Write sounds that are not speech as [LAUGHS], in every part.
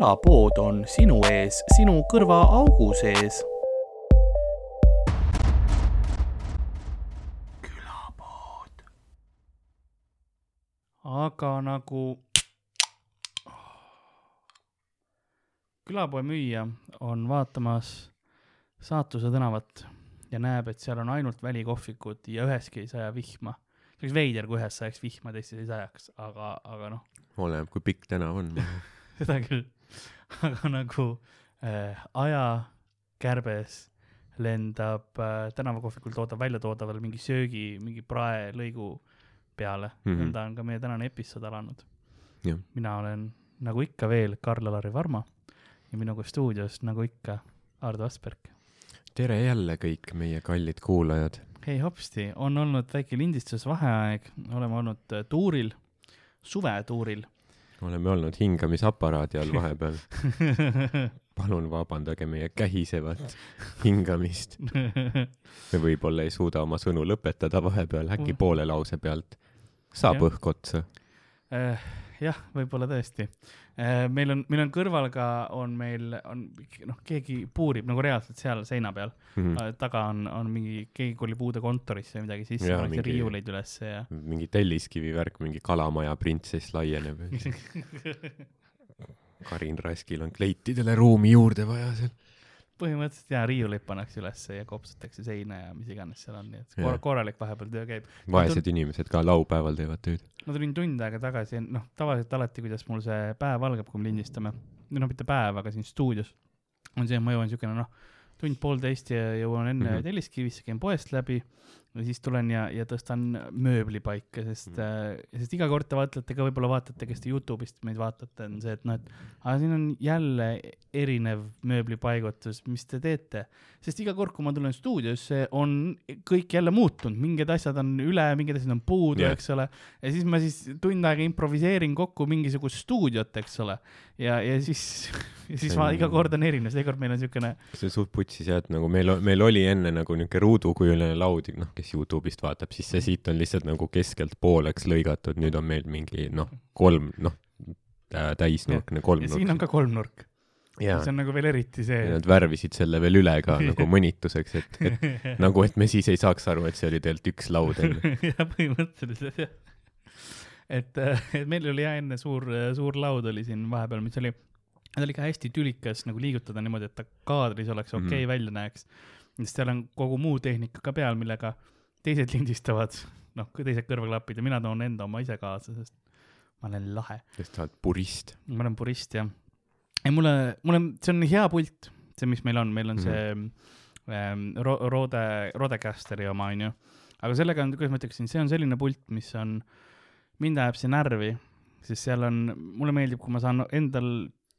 külapood on sinu ees, sinu kõrvaaugu sees. külapood. aga nagu külapoe müüja on vaatamas Saatuse tänavat ja näeb, et seal on ainult välikohvikud ja üheski ei saja vihma. see oleks veider, kui ühes sajaks vihma, teistes ei sajaks, aga, aga noh, oleneb, kui pikk tänav on [LAUGHS] seda küll. Aga nagu äh, ajakärbes lendab äh, tänavakohvikult ootab väljatoodavale mingi söögi, mingi praelõigu peale mm. Mhm. nõnda on ka meie tänane episood alanud. Mina olen nagu ikka veel Karl-Alari Varma ja minuga stuudios nagu ikka Ardo Asperg. tere jälle kõik meie kallid kuulajad hei hopsti, on olnud väike lindistusvaheaeg, oleme olnud äh, tuuril, suvetuuril oleme olnud hingamisaparaadi all vahepeal. [LAUGHS] Palun vabandage meie kähisevat hingamist. Me võib-olla ei suuda oma sõnu lõpetada vahepeal. Äkki poole lause pealt saab õhk otsa. Eh, jah, võib-olla tõesti. meil on, meil on kõrval ka, on meil, on noh, keegi puurib nagu reaalselt seal seina peal mm.. taga on, on mingi, keegi kolib uude kontorisse või midagi sisse, pannakse riiuleid ülesse ja. mingi telliskivi värk mingi kalamaja printsess laieneb [LAUGHS] Karin Raskil on kleitidele ruumi juurde vaja seal põhimõtteliselt jaa, riiuleid pannakse ülesse ja kopsatakse seina ja mis iganes seal on, nii et kor korralik vahepeal töö käib. vaesed inimesed ka laupäeval teevad tööd ma tulin tund aega tagasi, noh, tavaliselt alati, kuidas mul see päev algab, kui me lindistame, no mitte päev, aga siin stuudios on see, et ma jõuan siukene noh, tund-poolteist ja jõuan enne mm. -hmm. Telliskivisse, käin poest läbi ja siis tulen ja, ja tõstan mööbli paika, sest mm. äh,, sest iga kord te vaatate ka, võib-olla vaatate, kes te Youtube'ist meid vaatate, on see, et noh, et aga siin on jälle erinev mööblipaigutus, mis te teete. sest iga kord, kui ma tulen stuudiosse, on kõik jälle muutunud, mingid asjad on üle, mingid asjad on puudu yeah., eks ole. ja siis ma siis tund aega improviseerin kokku mingisugust stuudiot, eks ole. ja, ja siis, [LAUGHS] ja siis See ma on- iga kord on erinev, seekord meil on siukene, see on suht putsis jah, et nagu meil, meil oli enne nagu niuke ruudukujuline laud, noh, kes Youtube'ist vaatab, siis see siit on lihtsalt nagu keskelt pooleks lõigatud, nüüd on meil mingi noh, kolm, noh, täisnurkne ja kolmnurk siin on. ka kolmnurk. jaa see, on nagu veel eriti ja see. nad värvisid selle veel üle ka [LAUGHS] nagu mõnituseks, et, et [LAUGHS] nagu, et me siis ei saaks aru, et see oli tegelikult üks laud enne. jah, põhimõtteliselt jah. Et, [LAUGHS] et meil oli jah enne suur, suur laud oli siin vahepeal, mis oli, ta oli ka hästi tülikas nagu liigutada niimoodi, et ta kaadris oleks okei okay, Mhm. välja näeks. sest seal on kogu muu tehnika ka peal, millega teised [LAUGHS] lindistavad, noh, teised kõrvaklapid ja mina toon enda oma ise kaasa, sest ma olen lahe. sest sa oled purist. ma olen purist jah. ei mulle, mulle, see on hea pult, see, mis meil on, meil on see ähm, Ro-, Rode, Rodecasteri oma onju. aga sellega on, kuidas ma ütleksin, see on selline pult, mis on, mind ajab see närvi, sest seal on, mulle meeldib, kui ma saan endal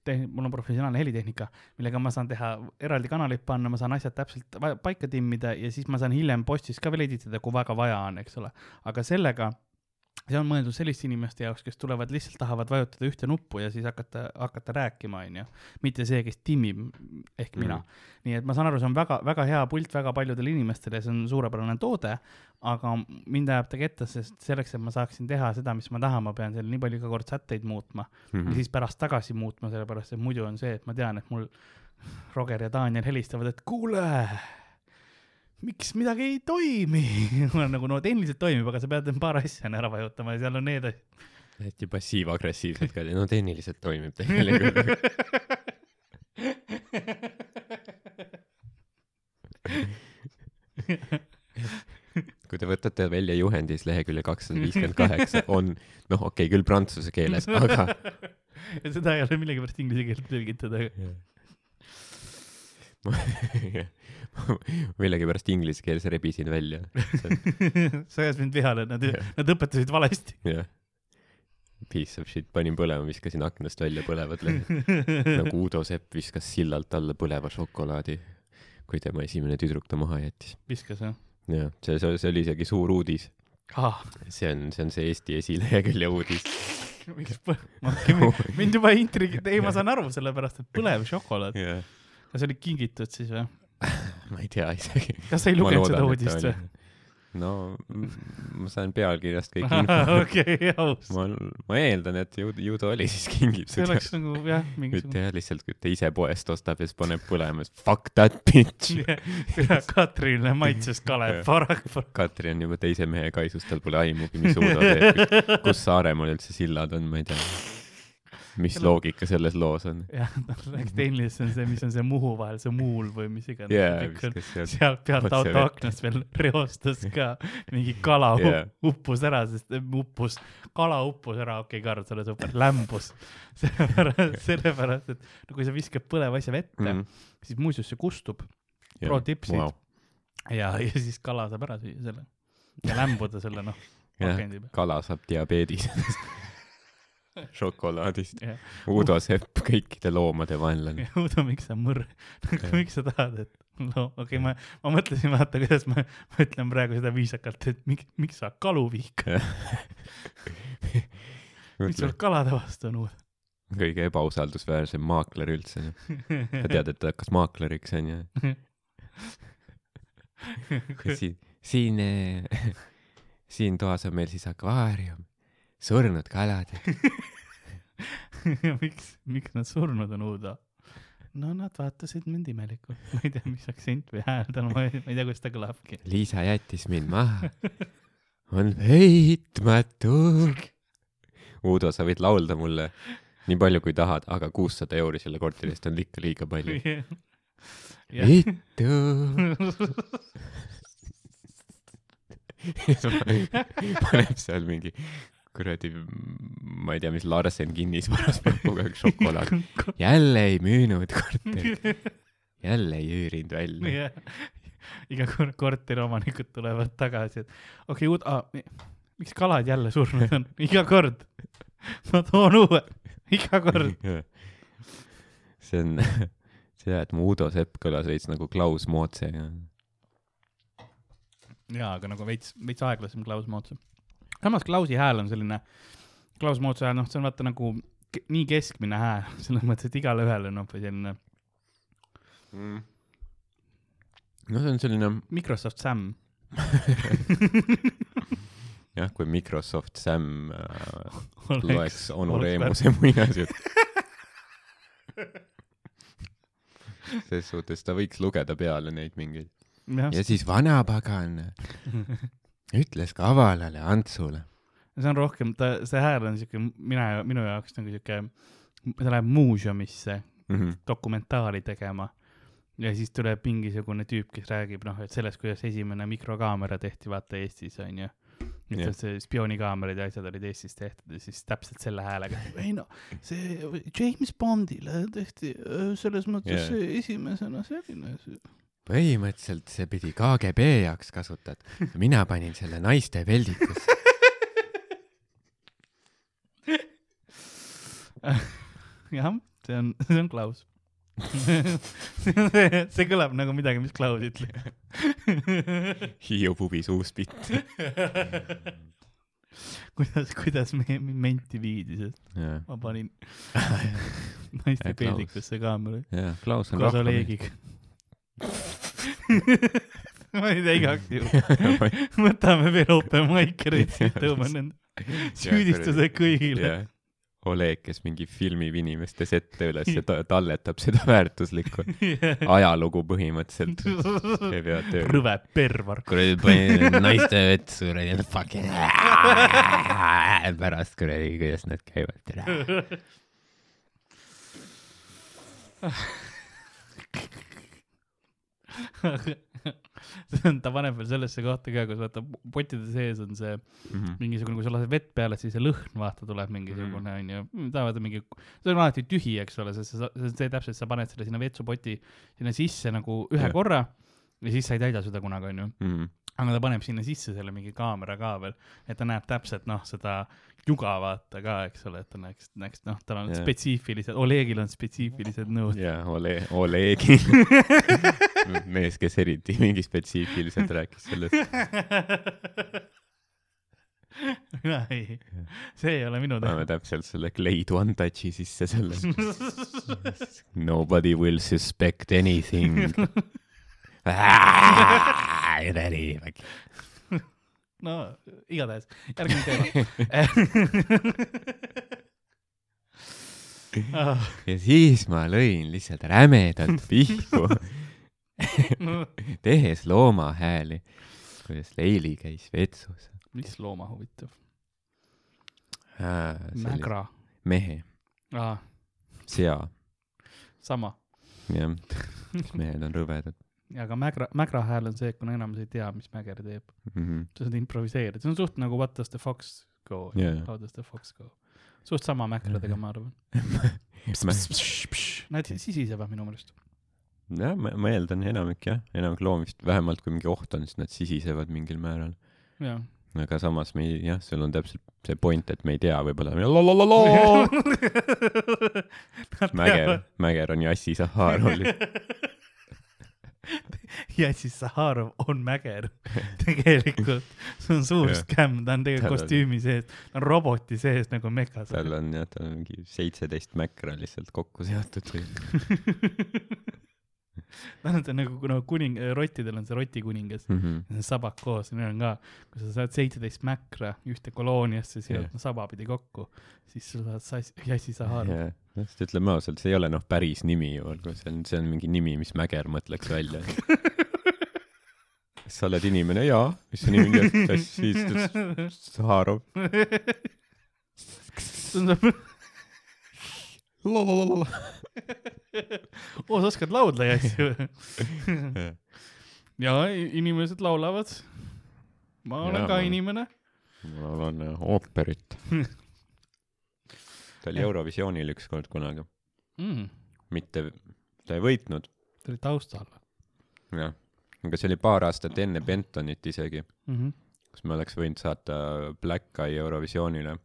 teh-, mul on professionaalne helitehnika, millega ma saan teha eraldi kanaleid panna, ma saan asjad täpselt paika timmida ja siis ma saan hiljem postis ka veel editada, kui väga vaja on, eks ole. aga sellega, see on mõeldud selliste inimeste jaoks, kes tulevad lihtsalt tahavad vajutada ühte nuppu ja siis hakata, hakata rääkima, onju. mitte see, kes timmib ehk mina Mhm. mm.. nii et ma saan aru, see on väga, väga hea pult väga paljudele inimestele, see on suurepärane toode, aga mind ajab ta ketta, sest selleks, et ma saaksin teha seda, mis ma tahan, ma pean seal nii palju iga kord sätteid muutma Mhm. ja siis pärast tagasi muutma, sellepärast et muidu on see, et ma tean, et mul Roger ja Daniel helistavad, et kuule, miks midagi ei toimi? ma olen nagu no tehniliselt toimib, aga sa pead paar asja enne ära vajutama ja seal on need asjad. hästi passiiv-agressiivselt ka, no tehniliselt toimib tegelikult. kui te võtate välja juhendis lehekülje kakssada viiskümmend kaheksa, on noh, okei okay,, küll prantsuse keeles, aga [LAUGHS] ja seda ei ole millegipärast inglise keelde tõlgitud, aga [LAUGHS] millegipärast inglise keeles rebisin välja. [LAUGHS] see ajas mind vihale, nad, nad õpetasid valesti. jah. Piece of shit, panin põlema, viskasin aknast välja põlevad lehed. nagu Udo Sepp viskas sillalt alla põleva šokolaadi, kui tema esimene tüdruk ta maha jättis. viskas jah jah, see, see, see oli isegi suur uudis. ah,? see on, see on see Eesti esilehekülje uudis. miks põ-, ma, mind juba intrigi-, ei ma saan aru, sellepärast et põlev šokolaad, jah, kas see oli kingitud siis või? [LAUGHS] ma ei tea isegi. kas sa ei lugenud seda uudist või?? no ma sain pealkirjast kõik [LAUGHS] info. okei, aus. ma, ma eeldan, et ju, ju ta oli siis kingib see oleks nagu jah, mingisugune. jah, lihtsalt kui ta ise poest ostab ja siis paneb põlema, siis fuck that bitch. [LAUGHS] Katrinile maitses Kalev Jah. Parag. Katri on juba teise mehe kaisus, tal pole aimugi, mis Uudo teeb. kus Saaremaal üldse sillad on, ma ei tea. Mis Kellel- loogika selles loos on? jah, [LAUGHS] ta läks tehniliselt, see on see, mis on see Muhu vahel, see muul või mis iganes viskas sealt. pealt otse auto vette. aknast veel [LAUGHS] reostas ka mingi kala yeah. uppus ära, sest uppus, kala uppus ära, okei okay,, Karl, sa oled super, lämbus. [LAUGHS] sellepärast, sellepärast, et no kui sa viskad põleva asja vette mm., siis muuseas see kustub Pro tipsid. wow.. ja, ja siis kala saab ära süüa selle ja lämbuda selle noh, pakendi peal. kala saab diabeedis [LAUGHS] šokolaadist. jah, Uudo Sepp, kõikide loomade vaenlane. [LAUGHS] Uudo, miks sa mõr-, miks sa tahad, et no okei okay,, ma, ma mõtlesin, vaata, kuidas ma, [LAUGHS] ma ütlen praegu seda viisakalt, et miks, miks sa kalu vihkad, miks sul kalade vastu on Uudo? kõige ebausaldusväärsem maakler üldse. sa tead, et ta hakkas maakleriks onju. siin, siin, siin toas on meil siis akvaarium, surnud kalad. [LAUGHS] miks, miks nad surnud on Uudo? no nad vaatasid mind imelikult, ma ei tea, mis aktsent või hääl tal ma ei tea, kuidas ta kõlabki. Liisa jättis mind maha. on heitmatu. Uudo, sa võid laulda mulle nii palju, kui tahad, aga kuussada euri selle korteri eest on ikka liiga palju. vittu. paneb seal mingi kuradi, ma ei tea, mis Larsen kinnisvaras paneb kogu aeg šokolaad. [LAUGHS] jälle ei müünud korterit, [LAUGHS] jälle ei üürinud välja. iga kord korteriomanikud tulevad tagasi, et okei okay,, Uudo, miks kalad jälle surnud on, [LAUGHS] iga kord. ma toon uue, iga kord. see on see, et mu Uudo Sepp kõlas veits nagu Klaus Mootse ja jaa, aga nagu veits, veits aeglasem Klaus Moots. Samas Klausi hääl on selline, Klaus Mootsi hääl, noh, see on vaata nagu nii keskmine hääl, [LAUGHS] selles mõttes, et igale ühele noh, või selline mm.. no see on selline Microsoft Sam. [LAUGHS] jah, kui Microsoft Sam äh, oleks loeks onu Reemuse muinasjutt. [LAUGHS] ses suhtes ta võiks lugeda peale neid mingeid. ja siis vanapagan ütles kavalale Antsule. see on rohkem, ta, see hääl on siuke, mina, minu jaoks nagu siuke, ta läheb muuseumisse Mhm. dokumentaali tegema ja siis tuleb mingisugune tüüp, kes räägib noh, et sellest, kuidas esimene mikrokaamera tehti vaata Eestis onju. Jah. et see spioonikaameraid ja asjad olid Eestis tehtud ja siis täpselt selle häälega, ei no see James Bondile tehti öö, selles mõttes yeah. esimesena selline see põhimõtteliselt see pidi KGB jaoks kasutatud. mina panin selle naiste veldikusse. jah, see on, see on Klaus see, [LAUGHS] see kõlab nagu midagi, mis Klaus ütleb. Hiiu pubis uus bitt. kuidas, kuidas me menti viidi, sest jah, ma panin [LAUGHS] naiste peldikusse kaamera jah, Klaus on koos rahva Olegiga. [LAUGHS] ma ei tea, igaks juhuks. [LAUGHS] võtame veel open mic'erid, siis tõmbame [LAUGHS] nende süüdistused kõigile. Oleg, kes mingi filmib inimeste sette üles ja ta talletab seda väärtuslikku ajalugu põhimõtteliselt. rõve pervar. kuradi panin naiste vetsu kuradi fucking pärast kuradi, kuidas nad käivad. on, [LAUGHS] ta paneb veel sellesse kohta ka, kus vaata pottide sees on see mingisugune, kui sa lased vett peale, siis see lõhn vaata tuleb mingisugune onju mm., ta vaata mingi, see on alati tühi, eks ole, sest see, see see täpselt, sa paned selle sinna vetsupoti sinna sisse nagu ühe Jah. korra ja siis sa ei täida seda kunagi onju. Mhm. aga ta paneb sinna sisse selle mingi kaamera ka veel, et ta näeb täpselt noh, seda juga vaata ka, eks ole, et ta näeks, näeks noh, tal on Jah. spetsiifilised, Olegil on spetsiifilised nõud. jaa, Ole, Olegi. mees, kes eriti mingi spetsiifiliselt rääkis sellest. mina ei, see ei ole minu paneme teha. täpselt selle Glade One Touchi sisse selle. Nobody will suspect anything. Ready, no igatahes, järgmine teema [LAUGHS] ja siis ma lõin lihtsalt rämedalt pihku, [LAUGHS] tehes loomahääli, kuidas Leili käis vetsus mis looma huvitav? äh,. mägra. mehe, sea, sama. jah, mehed on rõvedad [LAUGHS] aga mägra, mägra hääl on see, kuna enamus ei tea, mis mäger teeb. mm. -hmm. sa saad improviseerida, see on suht nagu What does the fox go Jaa. How does the fox go. suht sama mäkradega, ma arvan. Nad sisisevad minu meelest. jah, ma, ma eeldan enamik jah, enamik loomi vist vähemalt kui mingi oht on, siis nad sisisevad mingil määral. aga samas me ei, jah, sul on täpselt see point, et me ei tea, võib-olla [LAUGHS] mäger, mäger on Jassi Saharov. ja siis Saharov on mäger tegelikult, see on suur skämm, ta on tegelikult kostüümi sees, ta on roboti sees nagu mekas. tal on jah, tal on mingi seitseteist mäkra lihtsalt kokku seotud [LAUGHS] ta on see nagu, nagu kuning, rottidel on see rotikuningas, mm. -hmm. sabak koos, neil on ka, kui sa saad seitseteist mäkra ühte kolooniasse Jah. yeah. sabapidi kokku, siis sa saad sass-, Jassi Saharov. jah, sest ütleme ausalt, see ei ole noh, päris nimi ju, olgu see on, see on mingi nimi, mis Mäger mõtleks välja. sa oled inimene? jaa. mis su nimi on? Jassi Saharov. tundub, oo [LAUGHS] sa oskad laulda ja asju. ja inimesed laulavad. ma olen Jaa, ka ma- inimene. ma laulan äh, ooperit. ta oli Eurovisioonil ükskord kunagi, Mm, mitte, ta ei võitnud, ta oli taustal jah. aga see oli paar aastat enne Bentonit isegi, mm. -hmm. kus me oleks võinud saata Black Eye Eurovisioonile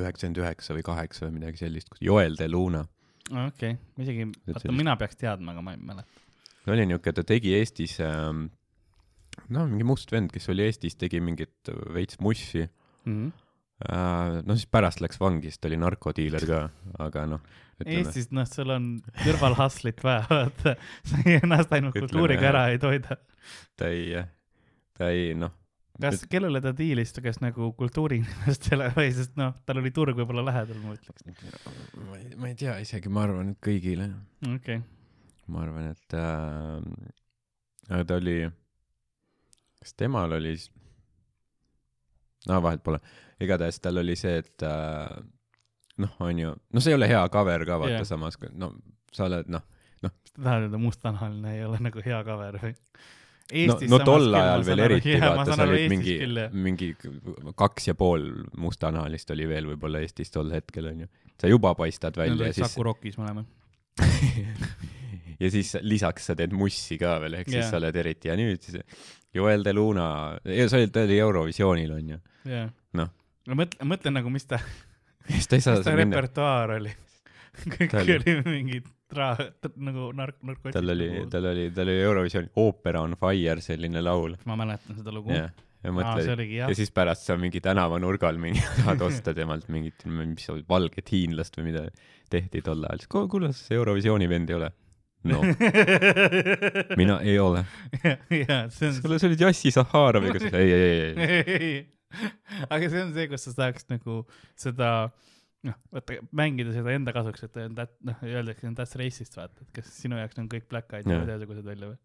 üheksakümmend üheksa või kaheksa või midagi sellist, kus Joel de Luna. okei okay., isegi, vaata mina peaks teadma, aga ma ei mäleta. ta oli niuke, ta tegi Eestis ähm,, no mingi must vend, kes oli Eestis, tegi mingit veits mussi Mm -hmm. no siis pärast läks vangi, sest ta oli narkodiiler ka, aga noh, Eestis, noh, sul on kõrvalhustlit vaja, vaata. [LAUGHS] sa ennast ainult kultuuriga ära ei toida. ta ei, ta ei noh, kas, kellele ta diilis, kas nagu kultuuriinimestele või, sest noh, tal oli turg võib-olla lähedal, ma ütleks. ma ei, ma ei tea isegi, ma arvan, et kõigile. okei okay., ma arvan, et äh, ta oli, kas temal oli s- no vahet pole, igatahes tal oli see, et äh, noh, onju, no see ei ole hea cover ka vaata yeah. samas, no sa oled noh, sa tahad öelda mustanahaline ei ole nagu hea cover või? no, no tol ajal veel eriti vaata, sa olid mingi mingi kaks ja pool mustanahalist oli veel võib-olla Eestis tol hetkel onju. sa juba paistad välja ja olid siis Saku Rockis mõlemad. [LAUGHS] ja siis lisaks sa teed mussi ka veel, ehk Jaa. siis sa oled eriti ja nüüd siis Joel de Luna, sa olid, ta oli Eurovisioonil onju. jah. Noh. no mõtle, mõtle nagu, mis ta, siis ta mis ta repertuaar oli. kõik oli- oli mingi tra-, nagu nark-, narkootikud. tal oli, tal oli, tal oli Eurovisioon Opera on fire selline laul. ma mäletan seda lugu. jah, ja aa, mõtle see, oligi jah ja. siis pärast sa mingi tänavanurgal mingi [LAUGHS] tahad osta temalt mingit, mis valget hiinlast või mida tehti tol ajal, siis kuule, see Eurovisiooni vend ei ole. no [LAUGHS] mina ei ole. kuule, sa olid Jassi Saharoviga, [LAUGHS] ei, ei, ei, ei. aga see on see, kus sa saaks nagu seda noh, vaata mängida seda enda kasuks, et noh, öeldakse that's racist, vaata, et kas sinu jaoks on kõik black eyed näevad ühesugused välja või?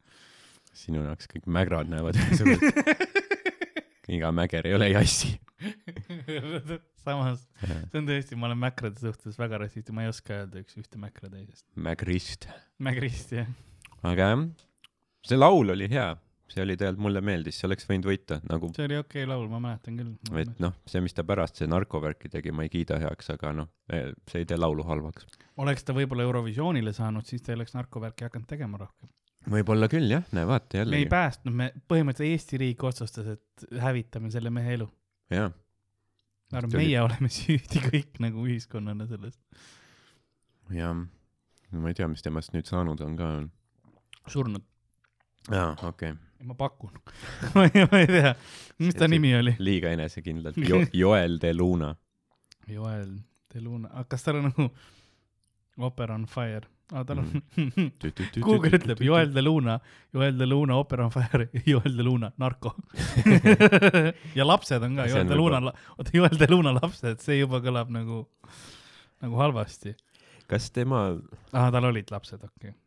sinu jaoks kõik mägrad näevad ühesugused. [LAUGHS] iga mäger ei ole Jassi. [LAUGHS] samas, see on tõesti, ma olen mäkrade suhtes väga rassist ja ma ei oska öelda üks ühte mäkra teisest. Mägrist. mägrist jah. aga jah, see laul oli hea, see oli tegelikult, mulle meeldis, see oleks võinud võita nagu, see oli okei okay laul, ma mäletan küll. et noh, see, mis ta pärast see narkovärki tegi, ma ei kiida heaks, aga noh, see ei tee laulu halvaks. oleks ta võib-olla Eurovisioonile saanud, siis ta ei oleks narkovärki hakanud tegema rohkem. võib-olla küll jah, näe vaata me ei päästnud, me põhimõtteliselt Eesti riik otsustas, et hävitame selle mehe elu. jah, ma arvan, See oli- meie oleme [LAUGHS] süüdi kõik nagu ühiskonnana selles. jah, ma ei tea, mis temast nüüd saanud on ka. surnud, aa, okei okay.. ma pakun [LAUGHS] ma ei, ma ei tea, mis ta See- nimi oli? liiga enesekindlalt [LAUGHS] jo,. Joel de Luna. Joel De Luna, aga kas tal on nagu Opera on Fire, aa, tal on, [LAUGHS] Google ütleb Joel de Luna, Joel de Luna, Opera on Fire, Joel de Luna, narko. ja lapsed on ka, Joel de Luna, oota, Joel de Luna lapsed, see juba kõlab nagu, nagu halvasti. kas tema, aa, tal olid lapsed, okei okay.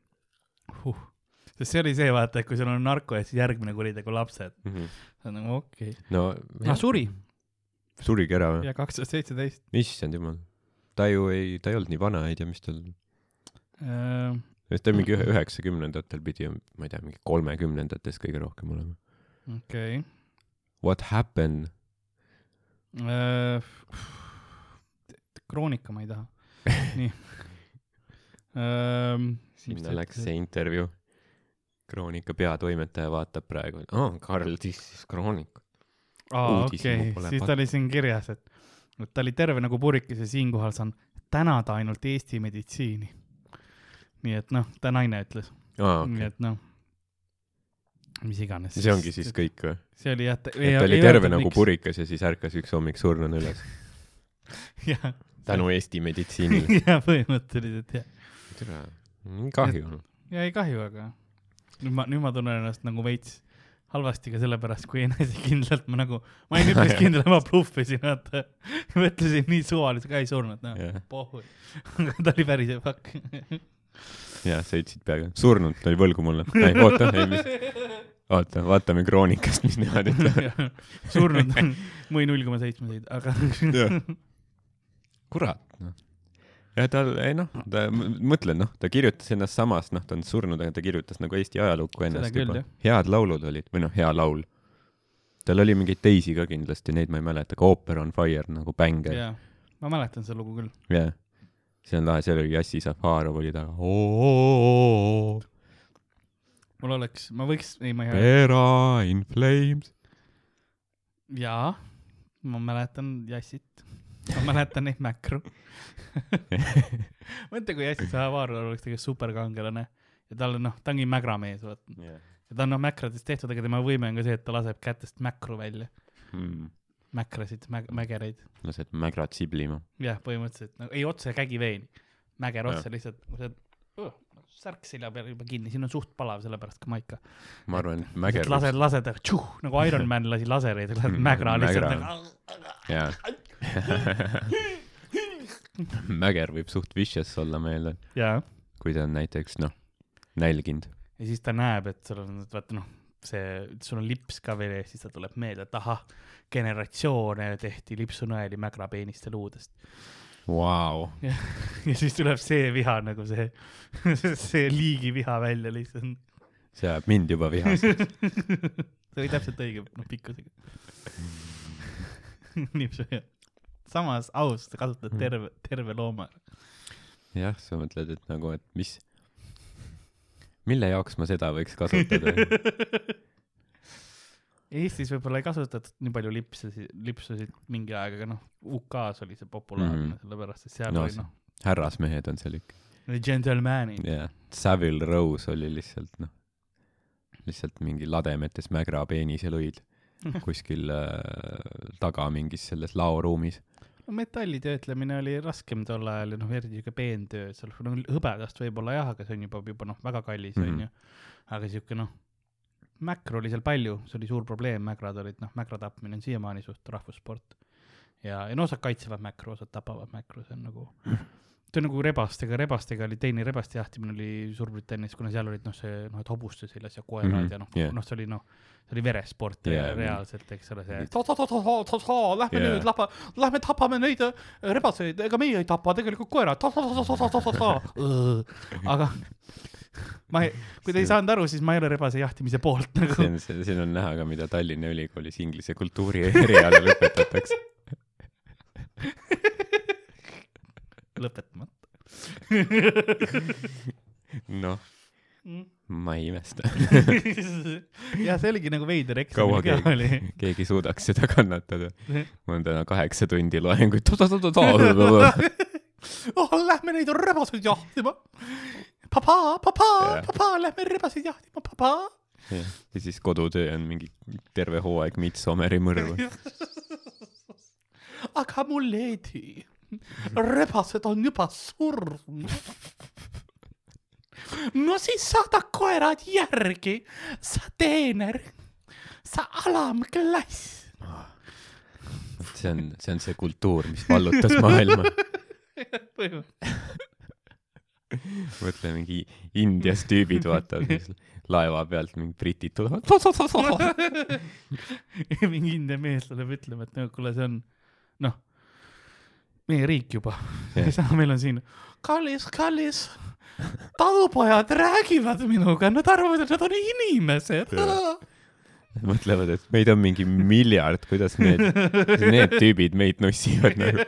huh.. Sest see oli see, vaata, et kui sul on narko ja siis järgmine kuritegu lapsed, see on nagu okei okay.. no ah, suri surigi ära või? ja kaks tuhat seitseteist. issand jumal. ta ju ei, ta ei olnud nii vana, ei tea, mis tal, Äh, ta mingi ühe, üheksakümnendatel pidi, ma ei tea, mingi kolmekümnendates kõige rohkem olema. okei What happened? okay.. kroonika ma ei taha. [LAUGHS] nii. sinna läks see intervjuu. Kroonika peatoimetaja vaatab praegu, aa, Karl tissis Kroonikut. aa, okei, siis ta oli siin kirjas, et, et ta oli terve nagu purikis ja siinkohal saan tänada ainult Eesti meditsiini. nii et noh, ta naine ütles, aa, nii okei. et noh, mis iganes. see ongi siis kõik või? see oli jah, et ta oli terve nagu. purikas ja siis ärkas üks hommik surnuna üles. [LAUGHS] tänu Eesti meditsiinile. [LAUGHS] jah, põhimõtteliselt jah. tere, kahju. ja ei kahju, aga nüüd ma, nüüd ma tunnen ennast nagu veits halvasti ka sellepärast, kui enesekindlalt ma nagu, ma olin üpris kindel, ma bluffisin, vaata. [LAUGHS] mõtlesin nii suvaliselt, ka ei surnud, noh, jah, pohhu. [LAUGHS] aga ta oli päris fuck. [LAUGHS] ja sa ütlesid peaaegu, surnud, ta oli võlgu mulle. ei, oota, ei, mis, oota, vaatame Kroonikast, mis nemad ütlevad. surnud või null koma seitsmeseid, aga kurat, noh. Ja tal, ei noh, ta, mõtlen, noh, ta kirjutas ennast samas, noh, ta on surnud, aga ta kirjutas nagu Eesti ajalukku ennast küll, juba jah.. head laulud olid, või noh, hea laul. tal oli mingeid teisi ka kindlasti, neid ma ei mäleta, aga Ooper on Fire nagu bänge. jaa, ma mäletan seda lugu küll. jah. see on lahe, seal oli Jassi Zafarov oli taga. mul oleks, ma võiks, ei ma ei, Vera in flames. jaa, ma mäletan Jassit. ma mäletan neid Mäkru. [LAUGHS] mõtle, kui Jassi Savarov oleks tegelikult superkangelane ja tal on noh, ta ongi mägramees, vaata. ja ta on noh mäkradest tehtud, aga tema võime on ka see, et ta laseb kätest mäkru välja. Hmm. mäkrasid, mägereid. lased mägrad siblima. jah, põhimõtteliselt nagu ei otse kägiveeni, mäger otse lihtsalt, sa oh, särk selja peal juba kinni, siin on suht palav, sellepärast ka maika. ma arvan, et mäger. lased, lased tšuh, nagu Iron Man lasi lasereid, lased Mm, mägra lihtsalt nagu. jaa. [LAUGHS] mäger võib suht vicious olla, eeldan, jaa, kui ta on näiteks noh, nälginud. ja siis ta näeb, et sul on, vaata noh, see, sul on lips ka veel ees, siis tal tuleb meelde, et ahah, generatsioone tehti lipsunõeli mägrapeeniste luudest. Vau, ja siis tuleb see viha nagu see, [LAUGHS] see liigiviha välja lihtsalt. see ajab mind juba vihaseks. [LAUGHS] see oli täpselt õige, noh, pikkusega. nipsu ja samas aus, sa kasutad terve, terve looma. jah, sa mõtled, et nagu, et mis, mille jaoks ma seda võiks kasutada. [LAUGHS] Eestis võib-olla ei kasutatud nii palju lipsusid, lipsusid mingi aeg, aga noh, UK-s oli see populaarne mm. -hmm. sellepärast, et seal No oli noh, härrasmehed on seal ikka. gentleman'id. jah, Savile Rose oli lihtsalt noh, lihtsalt mingi lademetes mägra peenis ja lõid [LAUGHS] kuskil äh, taga mingis selles laoruumis. no metalli töötlemine oli raskem tol ajal ja noh, eriti siuke peentöö, seal no, hõbedast võib-olla jah, aga see on juba, juba noh, väga kallis Mhm. onju. aga siuke noh, mäkru oli seal palju, see oli suur probleem, mägrad olid noh, mägra tapmine on siiamaani suht rahvussport. ja, ja no osad kaitsevad mäkru, osad tapavad mäkru, see on nagu, [LAUGHS] see on nagu rebastega, rebastega oli teine rebaste jahtimine oli Suurbritannias, kuna seal olid noh, see noh, et hobuste seljas ja koerad mm -hmm, ja noh yeah. noh, see oli noh, see oli veresport Yeah, reaalselt, eks ole, see lähme Yeah. nüüd, lähme, lähme tapame neid äh, rebaseid, ega meie ei tapa, tegelikult koerad. [LAUGHS] aga ma ei, kui te ei saanud aru, siis ma ei ole rebase jahtimise poolt nagu. on, siin on näha ka, mida Tallinna Ülikoolis inglise kultuuri erialal õpetatakse. [LAUGHS] lõpetamata. noh, ma ei imesta. [LAUGHS] ja see oligi nagu veider eksamil ka oli. keegi, suudaks seda kannatada. mul on täna kaheksa tundi loenguid. [LAUGHS] oh, lähme neid rebaseid jahtima. papa, papa Jah., papa, lähme rebaseid jahtima, papa. ja siis kodutöö on mingi terve hooaeg Midsommeri mõrvu. [LAUGHS] aga mu leedi, rebased on juba surnud. no siis saada koerad järgi, sa teener, sa alamklass. see on, see on see kultuur, mis vallutas maailma. mõtle mingi Indias tüübid vaatavad laeva pealt mingi britid tulevad. [LAUGHS] mingi India mees tuleb ütlema, et no kuule, see on noh, meie riik juba yeah., meil on siin kallis, kallis, talupojad räägivad minuga, nad arvavad, et nad on inimesed. mõtlevad, et meid on mingi miljard, kuidas need, [LAUGHS] need tüübid meid nussivad nagu. [LAUGHS]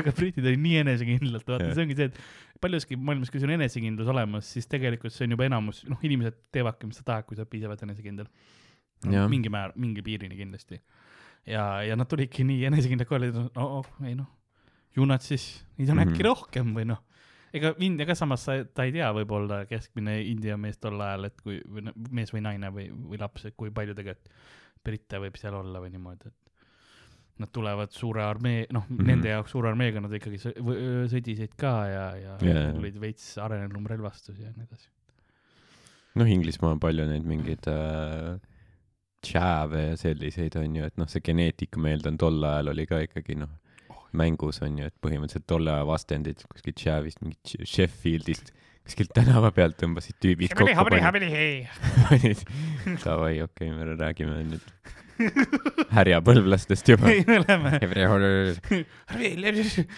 aga britid olid nii enesekindlalt, vaata Jah. see ongi see, et paljuski maailmas, kui sul on enesekindlus olemas, siis tegelikult see on juba enamus, noh, inimesed teevadki, mis sa tahad, kui sa oled piisavalt enesekindel no, mingi määr, mingi piirini kindlasti. ja, ja nad tulidki nii enesekindlad kohale, et no oh, ei noh, ju nad siis, neid on mm -hmm. äkki Mhm. rohkem või noh. ega India ka samas sa, ta ei tea võib-olla keskmine India mees tol ajal, et kui või no, mees või naine või, või laps, et kui palju tegelikult britte võib seal olla või niimoodi, et nad tulevad suure armee, noh mm. -hmm. nende jaoks suure armeega nad ikkagi sõdisid ka ja, ja jaa. tulid veits arenenum relvastus ja nii edasi. noh, Inglismaal on palju neid mingeid äh, tšääve ja selliseid onju, et noh, see geneetika ma eeldan tol ajal oli ka ikkagi noh, mängus onju, et põhimõtteliselt tolle aja vastendid kuskilt tšäävist, mingit Sh- Sheffieldist, kuskilt tänava pealt tõmbasid tüübid kokku, panid, [LAUGHS] davai, okei okay,, me räägime nüüd [LAUGHS] härjapõlvlastest juba. ei, me oleme [LAUGHS]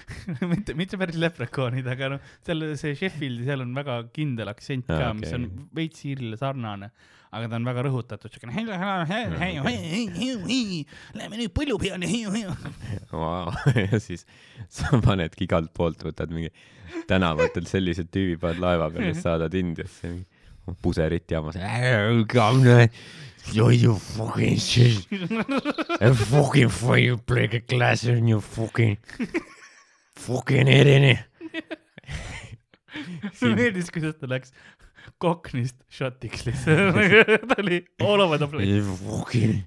[LAUGHS] mitte, mitte päris leprekoonid, aga noh, seal see Sheffieldi, seal on väga kindel aktsent ka okay., mis on veits Iirile sarnane, aga ta on väga rõhutatud, siukene. Lähme nüüd põllu peale. Ja siis sa panedki igalt poolt, võtad mingi tänavatel sellised tüübid paned laeva peale, saadad Indiasse puserit jamas. Yo, you fucking shit. A fucking fire break a glass in your fucking fucking head in it. mulle [LAUGHS] meeldis, kuidas ta läks Cockney'st šotiks lihtsalt. [LAUGHS] ta oli all over the place. You fucking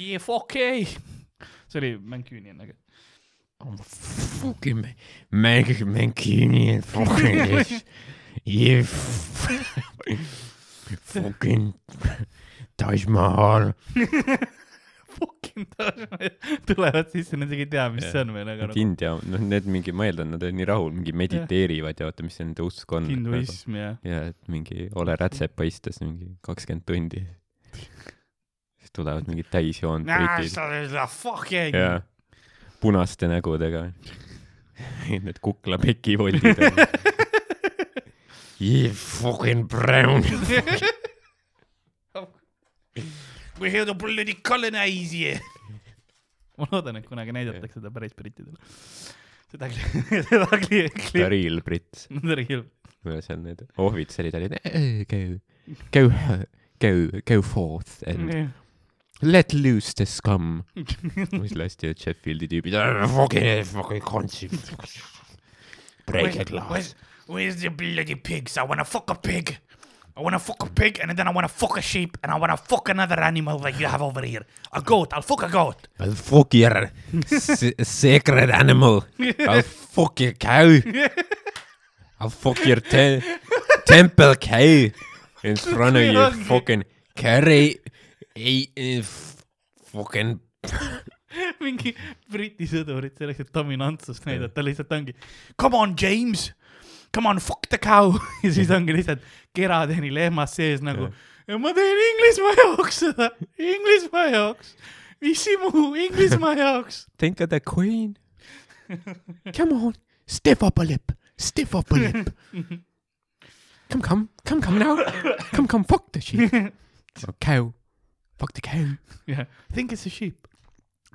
Yeah, fuck ei. see oli Mancunian, aga. I'm fucking man Mancunian fucking [LAUGHS] this. You fucking Taj Mahal. Fucking tulevad sisse, nad isegi ei tea, mis see on või nagu mingi India, noh, need mingi, ma eeldan, nad olid nii rahul, mingi mediteerivad ja vaata, mis see nende usk on. hinduism ja. ja et mingi ole rätsepa istes mingi kakskümmend tundi. siis tulevad mingid täisjoond britid ja punaste nägudega. [LAUGHS] Need kuklapeki-voldid on. [LAUGHS] You fucking brown. [LAUGHS] We here to bloody colonize you. [LAUGHS] ma loodan, et kunagi näidatakse seda päris brittidele. seda, [LAUGHS] seda kliipi. real britt. real. seal need ohvitserid olid "Eh, go, go, go, go forth and let loose the scum. siis lasti Sheffieldi tüübid. fucking fucking concept. Break a glass. Where's, the bloody pigs? I wanna fuck a pig. I wanna fuck a pig and then I wanna fuck a sheep and I wanna fuck another animal that you have over here. A goat. I'll fuck a goat. I'll fuck your s- sacred animal. I'll fuck your cow. I'll fuck your te temple cow in front of you [LAUGHS] fucking Carry eat uh, f- fucking mingi Briti sõdurid selleks, et dominantsust näidata, lihtsalt ongi come on, James, come on, fuck the cow [LAUGHS] ja siis ongi lihtsalt kerateni lehmas sees nagu ma teen Inglismaa jaoks [LAUGHS] seda, Inglismaa jaoks, missi muu Inglismaa jaoks. [LAUGHS] think of the queen. Come on, stiff up a lip, stiff up a lip. Come, come, come, come now. [COUGHS] Come, come, fuck the sheep. Cow. Fuck the cow. Yeah,, think it's a sheep.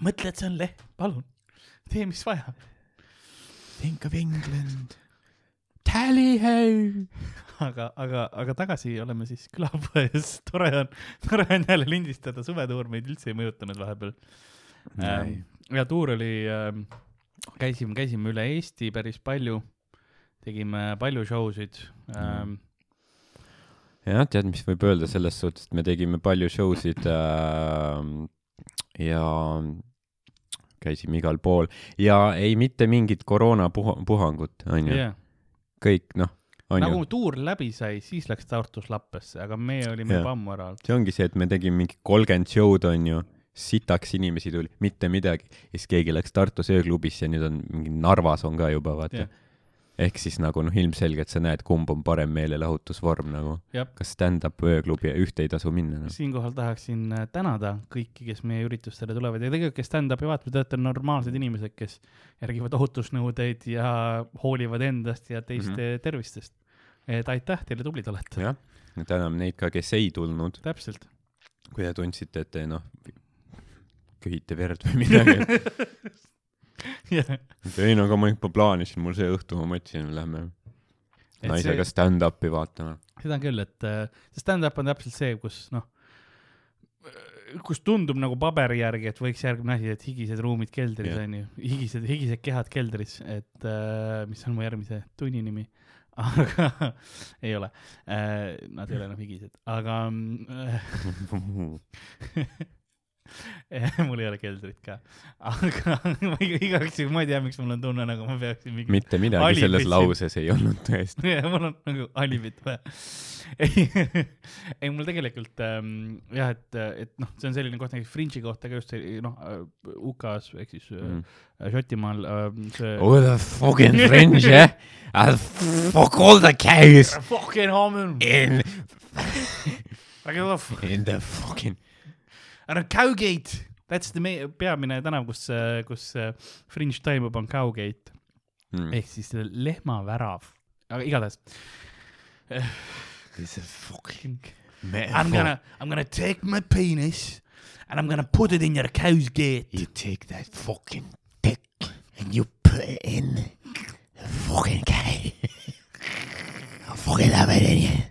mõtle, et see on lehm, palun, tee, mis vaja. Think of England. Tally ho. aga, aga, aga tagasi oleme siis külapoes, tore on, tore on jälle lindistada, suvetuur meid üldse ei mõjutanud vahepeal. Ähm,. ja tuur oli ähm,, käisime, käisime üle Eesti päris palju, tegime palju show sid ähm,. jah, tead, mis võib öelda selles suhtes, et me tegime palju show sid äh, ja käisime igal pool. Ja ei mitte mingit koroonapuhangut onju jah, kõik noh nagu tuur läbi sai, siis läks Tartus lappesse, aga meie olime juba ammu ära olnud. see ongi see, et me tegime mingi kolmkümmend show'd onju, sitaks inimesi tuli, mitte midagi. ja siis keegi läks Tartus ööklubisse ja nüüd on mingi Narvas on ka juba vaata Jah. Ehk siis nagu noh, ilmselgelt sa näed, kumb on parem meelelahutusvorm nagu. kas stand-up ööklubi, ühte ei tasu minna noh. siinkohal tahaksin äh, tänada kõiki, kes meie üritustele tulevad ja tegelikult, kes stand-up'i vaatavad, te olete normaalsed inimesed, kes järgivad ohutusnõudeid ja hoolivad endast ja teiste mm. -hmm. tervistest. et aitäh teile, tublid olete. jah, täname neid ka, kes ei tulnud, täpselt. kui te tundsite, et te noh, köhite verd või midagi. [LAUGHS] [LAUGHS] ei no aga ma juba plaanisin, mul see õhtu ma mõtlesin, lähme naisega stand-up'i vaatama. seda küll, et äh, see stand-up on täpselt see, kus noh, kus tundub nagu paberi järgi, et võiks järgmine asi, et higised ruumid keldris onju, higised, higised kehad keldris, et äh, mis on mu järgmise tunni nimi. [LAUGHS] aga ei ole äh,, nad ei ole enam higised, aga äh, [LAUGHS] [LAUGHS] mul ei ole keldrit ka, aga [LAUGHS] ma iga- igaks juhuks, ma ei tea, miks mul on tunne, nagu ma peaksin mingi mitte midagi Alibit selles lauses ei olnud tõesti. [LAUGHS] ja mul on nagu alibit vaja. ei, ei mul tegelikult ähm, jah, et, et noh, see on selline koht näiteks Fringe'i kohta ka just see noh äh, UK-s ehk siis mm. Šotimaal äh, see Oh, the fucking fringe, eh? I'll fuck all the cows Fucking hommel, in in the fucking. Ära Cowgate, that's the me- peamine tänav, kus, kus äh, Fringe toimub, on Cowgate Mm. ehk siis lehmavärav, aga igatahes. This is fucking I'm metaphor. gonna, I'm gonna take my penis and I'm gonna put it in your cow's gate. You take that fucking dick and you put it in the fucking cow. [LAUGHS] I fucking love it in you.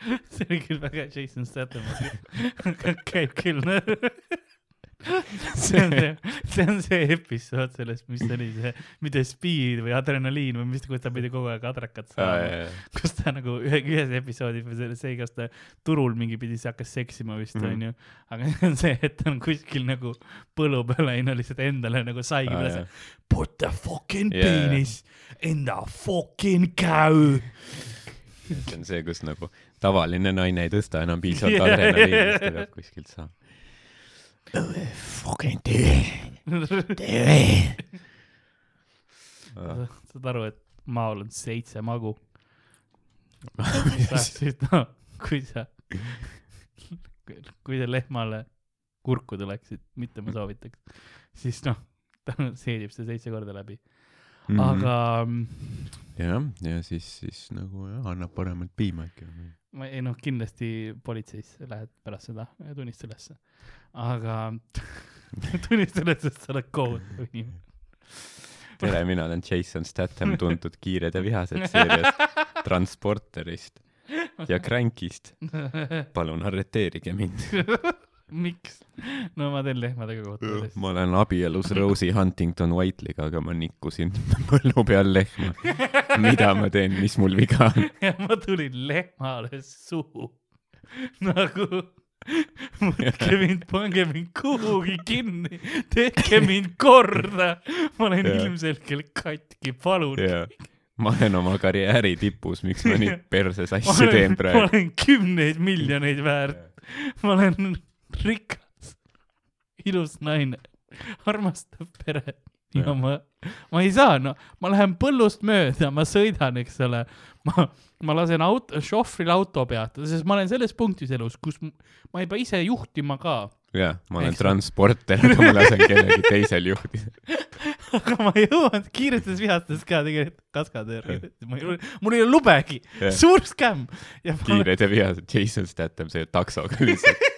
[LAUGHS] see oli küll väga Jason Statham, [LAUGHS] käib küll. see on see, see on see episood sellest, mis oli see, mitte Speed või Adrenaliin või mis, kus ta pidi kogu aeg adrakat saama. kus ta nagu ühe, ühes episoodis või see, see, kas ta turul mingi pidi, see hakkas seksima vist Mhm. onju. aga [LAUGHS] see on see, et ta on kuskil nagu põllu peal läinud lihtsalt endale nagu saigi Ah, üles. Put the fucking jaa. penis in the fucking cow. See on see, kus nagu tavaline naine ei tõsta enam piisavalt [LAUGHS] Jaa, adrenaliini, siis ta peab kuskilt saama. Fucking. Do it. saad aru, et maal on seitse magu. [LAUGHS] siis noh, kui sa, kui sa lehmale kurku tuleksid, mitte ma soovitaks, siis noh, ta seedib seda seitse korda läbi, Mhm. aga jah, ja siis, siis nagu jah, annab paremat piima ikka. ma ei noh, kindlasti politseisse lähed pärast seda ja tunnista ülesse, aga [LAUGHS] tunnista üles, et sa oled kohutav inimene. [LAUGHS] tere, mina olen Jason Statham, tuntud Kiired ja vihased seeriast [LAUGHS] Transporterist ja Crankist. palun arreteerige mind. miks? no ma teen lehmadega kohta. ma olen abielus Rosie Huntington Whiteley'ga, aga ma nikkusin [LAUGHS] põllu peal lehma. mida ma teen, mis mul viga on? [LAUGHS] ja ma tulin lehmale suhu. nagu, võtke mind, pange mind kuhugi kinni, tehke mind korda. ma olen Jah. ilmselgelt katki, palun. jaa, ma olen oma karjääri tipus, miks ma nii [LAUGHS] perses asju teen olen, ma praegu. olen kümneid miljoneid väärt, ma olen rikas, ilus naine, armastav pere ja Jah. ma, ma ei saa, no ma lähen põllust mööda, ma sõidan, eks ole, ma, ma lasen auto, šohvril auto peatada, sest ma olen selles punktis elus, kus ma ei pea ise juhtima ka. jah, ma olen transporter, aga ma lasen kellelgi teisel juhtida. [LAUGHS] aga ma jõuan kiiretes vihastes ka tegelikult kaskadööri, ei, mul ei ole lubegi, Jah. suur skämm. ja kiired ja vihased, Jason Statham sõidab taksoga lihtsalt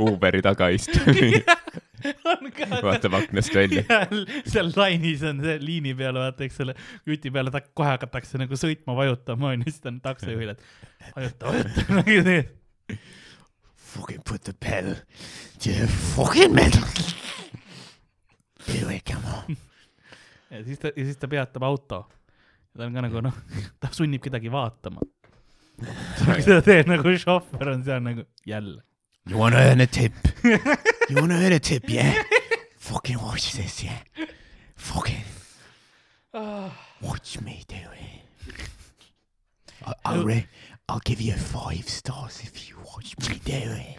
Uberi taga istub, [LAUGHS] on ka vaatab aknast välja. [LAUGHS] seal, lainis on see liini peal, vaata, eks ole, juti peale ta kohe hakatakse nagu sõitma, vajutama onju, siis ta on taksojuhil, et vajuta, vajuta nagu teed. Fucking put the pedal to the fucking metal. Do it, come on. ja siis ta, ja siis ta peatab auto. ta on ka nagu noh, ta sunnib kedagi vaatama. ta teeb nagu šohver on seal nagu jälle. You wanna earn a tip? You wanna earn a tip, yeah? Fucking watch this, yeah. Fucking [SIGHS] watch me do it. I, I'll, re- I'll give you five stars if you watch me do it.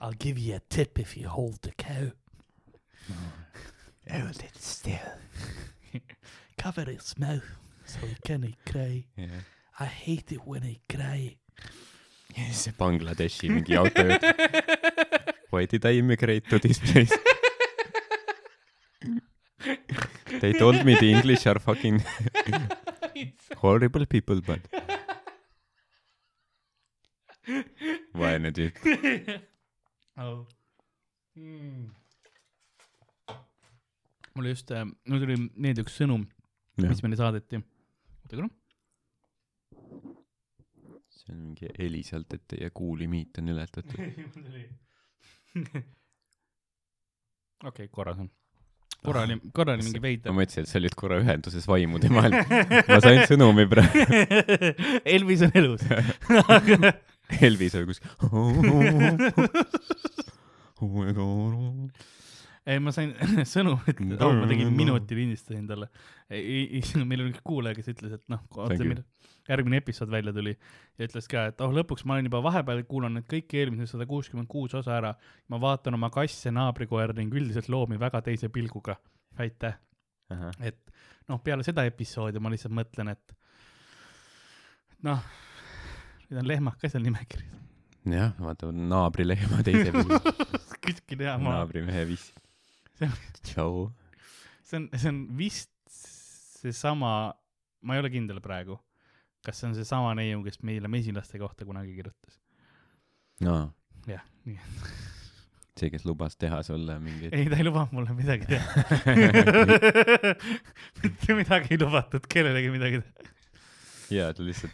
I'll give you a tip if you hold the cow. Hold it still. [LAUGHS] Cover its mouth so he can't cry. yeah. I hate it when I cry. Yes. Bangladeshi mingi autojuht. Why did I immigrate to this place? They told me the English are fucking [LAUGHS] horrible people, but. vaene tüüp. oh. mm. mulle just äh,, mul tuli meelde üks sõnum, mis meile saadeti. oota korra. See on mingi heli sealt, et teie kuulimiit on ületatud. [LAUGHS] okei, korras on. korra oli, korra oli mingi ma veider. mõtlesin, et sa olid korra ühenduses vaimude vahel. ma sain sõnumi praegu. [LAUGHS] Elvis on elus. [LAUGHS] Elvis oli kuskil. ei, ma sain sõnumi, et oh, ma tegin minuti lindistasin talle. meil oli üks kuulaja, kes ütles, et noh, järgmine episood välja tuli ja ütles ka, et oh lõpuks ma olen juba vahepeal kuulanud kõik eelmised sada kuuskümmend kuus osa ära. ma vaatan oma kasse, naabrikoera ning üldiselt loomi väga teise pilguga. aitäh, et noh, peale seda episoodi ma lihtsalt mõtlen, et noh, nüüd on lehmad ka seal nimekirjas. jah, vaata naabrilehma teise [LAUGHS] peale. kuskil hea maa. naabrimehe viss See on-. tšau. see on, see on vist seesama, ma ei ole kindel praegu, kas see on seesama neiu, kes meile mesilaste kohta kunagi kirjutas. aa, jah, nii. [LAUGHS] see, kes lubas teha sulle mingeid. ei, ta ei lubanud mulle midagi teha. [LAUGHS] [LAUGHS] mitte midagi ei lubatud kellelegi midagi jaa, ta lihtsalt,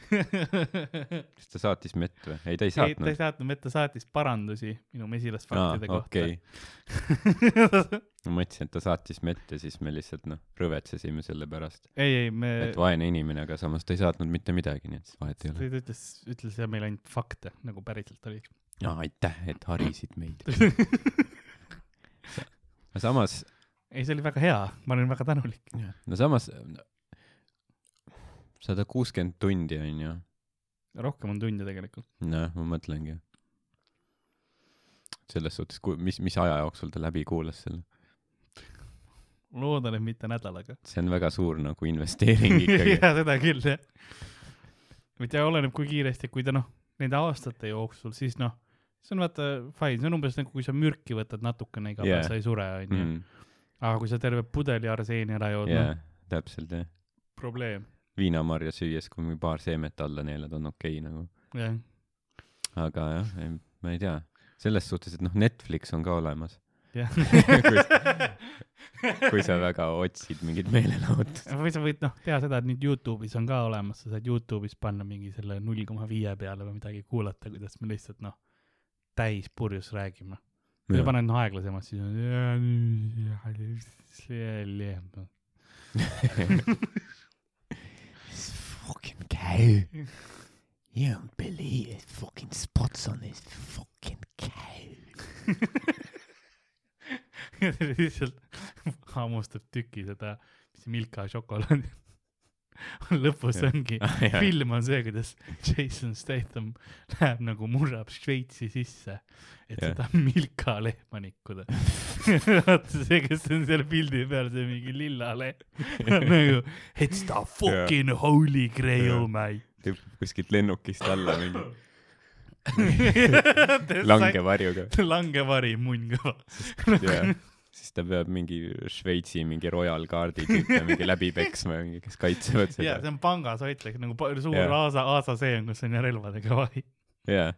kas ta saatis mett või? ei, ta ei ei, ta ei saatnud. saatnud mett, ta saatis parandusi minu mesilasfaktide okei. kohta. ma mõtlesin, et ta saatis mett ja siis me lihtsalt noh, rõvetsesime selle pärast. ei, ei, me, et vaene inimene, aga samas ta ei saatnud mitte midagi, nii et vahet ei ole. ta ütles, ütles ja meile ainult fakte, nagu päriselt oli. aa, aitäh, et harisid meid. [LAUGHS] aga samas, ei, see oli väga hea, ma olin väga tänulik. no samas sada kuuskümmend tundi on ju, rohkem on tunde tegelikult. noh, ma mõtlengi. selles suhtes, mis, mis aja jooksul ta läbi kuulas selle, loodan, et mitte nädalaga. see on väga suur nagu investeering [LAUGHS] ikkagi. ja seda küll jah. mitte oleneb, kui kiiresti, kui ta noh, nende aastate jooksul, siis noh, see on vaata fine, see on umbes nagu, kui sa mürki võtad natukene iga päev Jaa. sa ei sure, onju. Mm, aga kui sa terve pudeli arseeni ära jood, jaa noh, täpselt jah. probleem. Viinamarja süües, kui paar seemet alla neelad, on okei okay, nagu. jah, aga jah, ma ei tea, selles suhtes, et noh, Netflix on ka olemas, jah. [LAUGHS] kui sa väga otsid mingit meelelahutust. või sa võid noh, teha seda, et nüüd Youtube'is on ka olemas, sa saad Youtube'is panna mingi selle null koma viie peale või midagi kuulata, kuidas me lihtsalt noh, täis purjus räägime. kui sa paned noh aeglasemalt, siis on. [LAUGHS] [LAUGHS] Cow. You don't believe it. Fucking spots on this fucking cow. [LAUGHS] lihtsalt hammustab tüki seda, mis see Milka šokolaadi. [LAUGHS] lõpus Jah. ongi, Ah, jah. film on see, kuidas Jason Statham läheb nagu murrab Šveitsi sisse, et Jah. seda Milka lehma nikkuda. [LAUGHS] vaata see, kes on seal pildi peal, see mingi lilla lehm, nagu it's the fucking holy grail mate. hüppab kuskilt lennukist alla mingi [LAUGHS] langevarjuga. langevari, munn kõva. Ja siis ta peab mingi Šveitsi mingi royal guard'i tüüpe mingi läbi peksma, mingi, kes kaitsevad ja seda see. on pangas hoitakse nagu suur Jah. aasa, aasa seem, kus on relvadega vahi. jaa,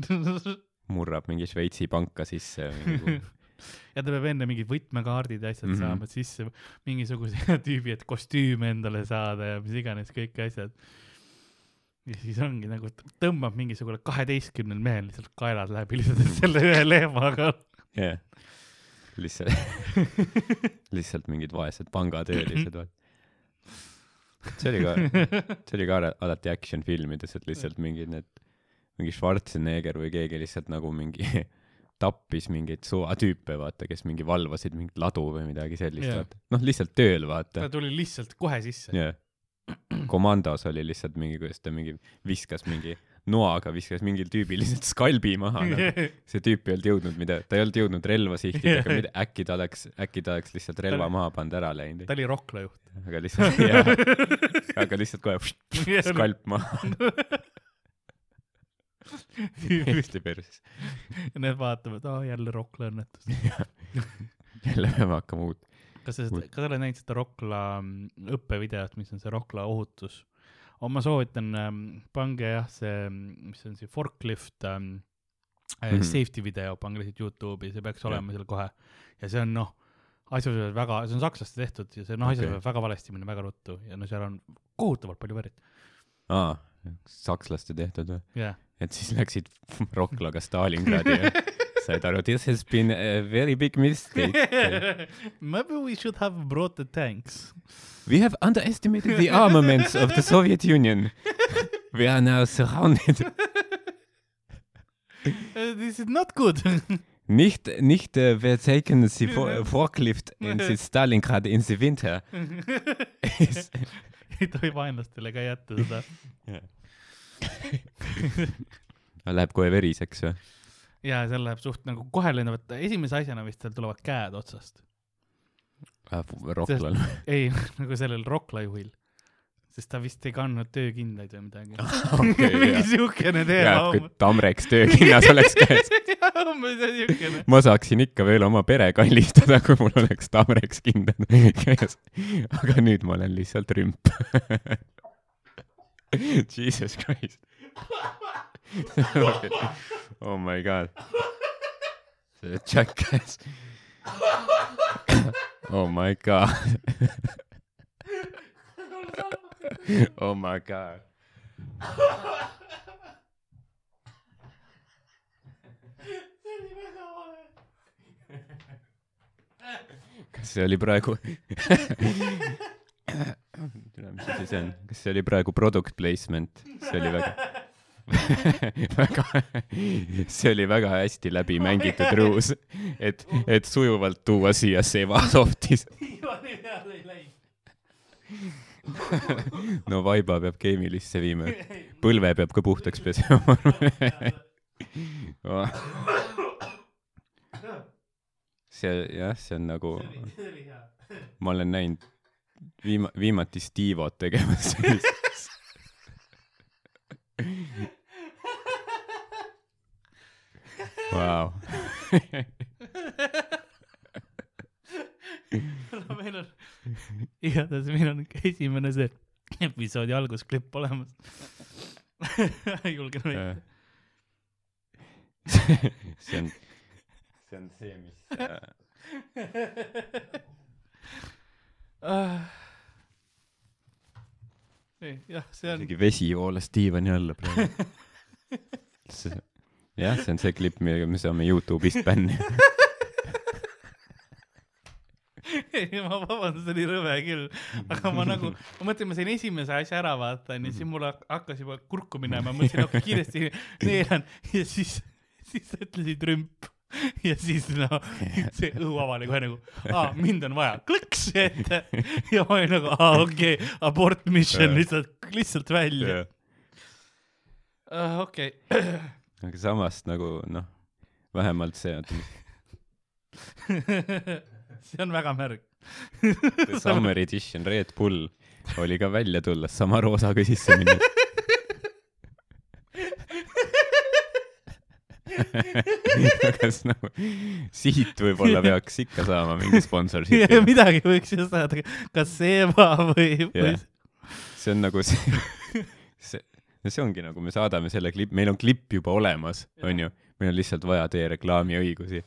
[LAUGHS] murrab mingi Šveitsi panka sisse. [LAUGHS] ja ta peab enne mingid võtmekaardid ja asjad mm. -hmm. saama sisse, mingisuguse [LAUGHS] tüübi, et kostüüme endale saada ja mis iganes kõik asjad. ja siis ongi nagu tõmbab mingisugune kaheteistkümnel mehel lihtsalt kaelad läbi lihtsalt selle ühe lehmaga. jah, lihtsalt, [LAUGHS] lihtsalt mingid vaesed pangatöölised, vaat. see oli ka, [LAUGHS] see oli ka ala- alati action filmides, et lihtsalt mingid need, mingi Schwarzenegger või keegi lihtsalt nagu mingi [LAUGHS] tappis mingeid suvatüüpe, vaata, kes mingi valvasid mingit ladu või midagi sellist yeah., vaata. noh, lihtsalt tööl, ta vaata. tuli lihtsalt kohe sisse. jah. komandos oli lihtsalt mingi, kuidas ta mingi viskas mingi noaga viskas mingil tüübil lihtsalt skalbi maha nagu. [LAUGHS] see tüüp ei olnud jõudnud mida, ta ei olnud jõudnud relva sihtida ega mida, äkki ta oleks, äkki ta oleks lihtsalt relva Ta- maha pannud ära läinud. ta oli Rokla juht. aga lihtsalt, jah, aga lihtsalt kohe skalp maha, [LAUGHS] hästi perses. Need vaatavad, aa jälle Rokla õnnetus. [LAUGHS] jälle peame hakkama uut. kas sa, kas sa oled näinud seda Rokla mm, õppevideot, mis on see Rokla ohutus? Ma soovitan, pange jah, see, mis on see forklift ähm, mm. -hmm. safety video, pange lihtsalt Youtube'i, see peaks olema seal kohe. ja see on noh, asjad võivad väga, see on sakslaste tehtud ja see noh, asjad Okei. võivad väga valesti minna väga ruttu ja no seal on kohutavalt palju verd. aa, sakslaste tehtud või? jah, et siis läksid [LAUGHS] Roklaga Stalingradi [LAUGHS] said aru, this has been a very big mistake. [LAUGHS] Maybe we should have brought the tanks. We have underestimated the armaments of the Soviet Union. [LAUGHS] We are now surrounded. [LAUGHS] Uh, this is not good. Nicht, nicht uh, wir taken the fo- forklift in the Stalingrad in the winter. ei tohi vaenlastele ka jätta seda. Läheb kohe veriseks või? Ja seal läheb suht nagu kohe lendavad, esimese asjana vist seal tulevad käed otsast. Roklal. ei, nagu sellel Rokla juhil. sest ta vist ei kandnud töökindaid või midagi. [LAUGHS] okei, mingi siukene jah, kui teema. Tamreks töökinnas oleks käes. [LAUGHS] umbes siukene. ma saaksin ikka veel oma pere kallistada, kui mul oleks Tamreks kindad [LAUGHS] käes. aga nüüd ma olen lihtsalt rümp. Jesus Christ. Oh my god. see jackass. oh my god. [LAUGHS] oh my god. kas see oli praegu [LAUGHS] mis asi see on, kas see oli praegu product placement, see oli väga [LAUGHS] väga, see oli väga hästi läbi mängitud ruus, et, et sujuvalt tuua siia Sevasoftis. no vaiba peab keemilisse viima, põlve peab ka puhtaks pesema. see jah, see on nagu, ma olen näinud viima-, viimati Stivot tegemas sellist. [LAUGHS] Vau, meil on, igatahes meil on ikka esimene see episoodi algusklipp olemas. [LAUGHS] ei julge näidata. see on, see on see, mis äh, ei, jah, see on, isegi vesi voolas diivani alla praegu. [LAUGHS] jah, see on see klipp, millega me saame Youtube'ist bänni. [LAUGHS] ei ma vabandan, see oli rõve küll, aga ma nagu, ma mõtlen, ma sain esimese asja ära vaata onju, siis mul hak- hakkas juba kurku minema, ma mõtlesin, okei kiiresti neelan ja siis, siis sa ütlesid rümp. Ja siis noh, see õhu avali kohe nagu, aa mind on vaja, klõks ette ja ma olin nagu, aa okei okay,, abort mission lihtsalt, lihtsalt välja. okei, aga samas nagu noh, vähemalt see, [LAUGHS] see on väga märg. The Summer Edition Red Bull oli ka välja tulles sama roosaga sisse minna. kas nagu siit võib-olla peaks ikka saama mingi sponsorship'i? [LAUGHS] midagi võiks ju saada, kas Seeba või, või Jah. see on nagu see, see, see ongi nagu me saadame selle klipi, meil on klipp juba olemas, onju, meil on lihtsalt vaja teie reklaamiõigusi.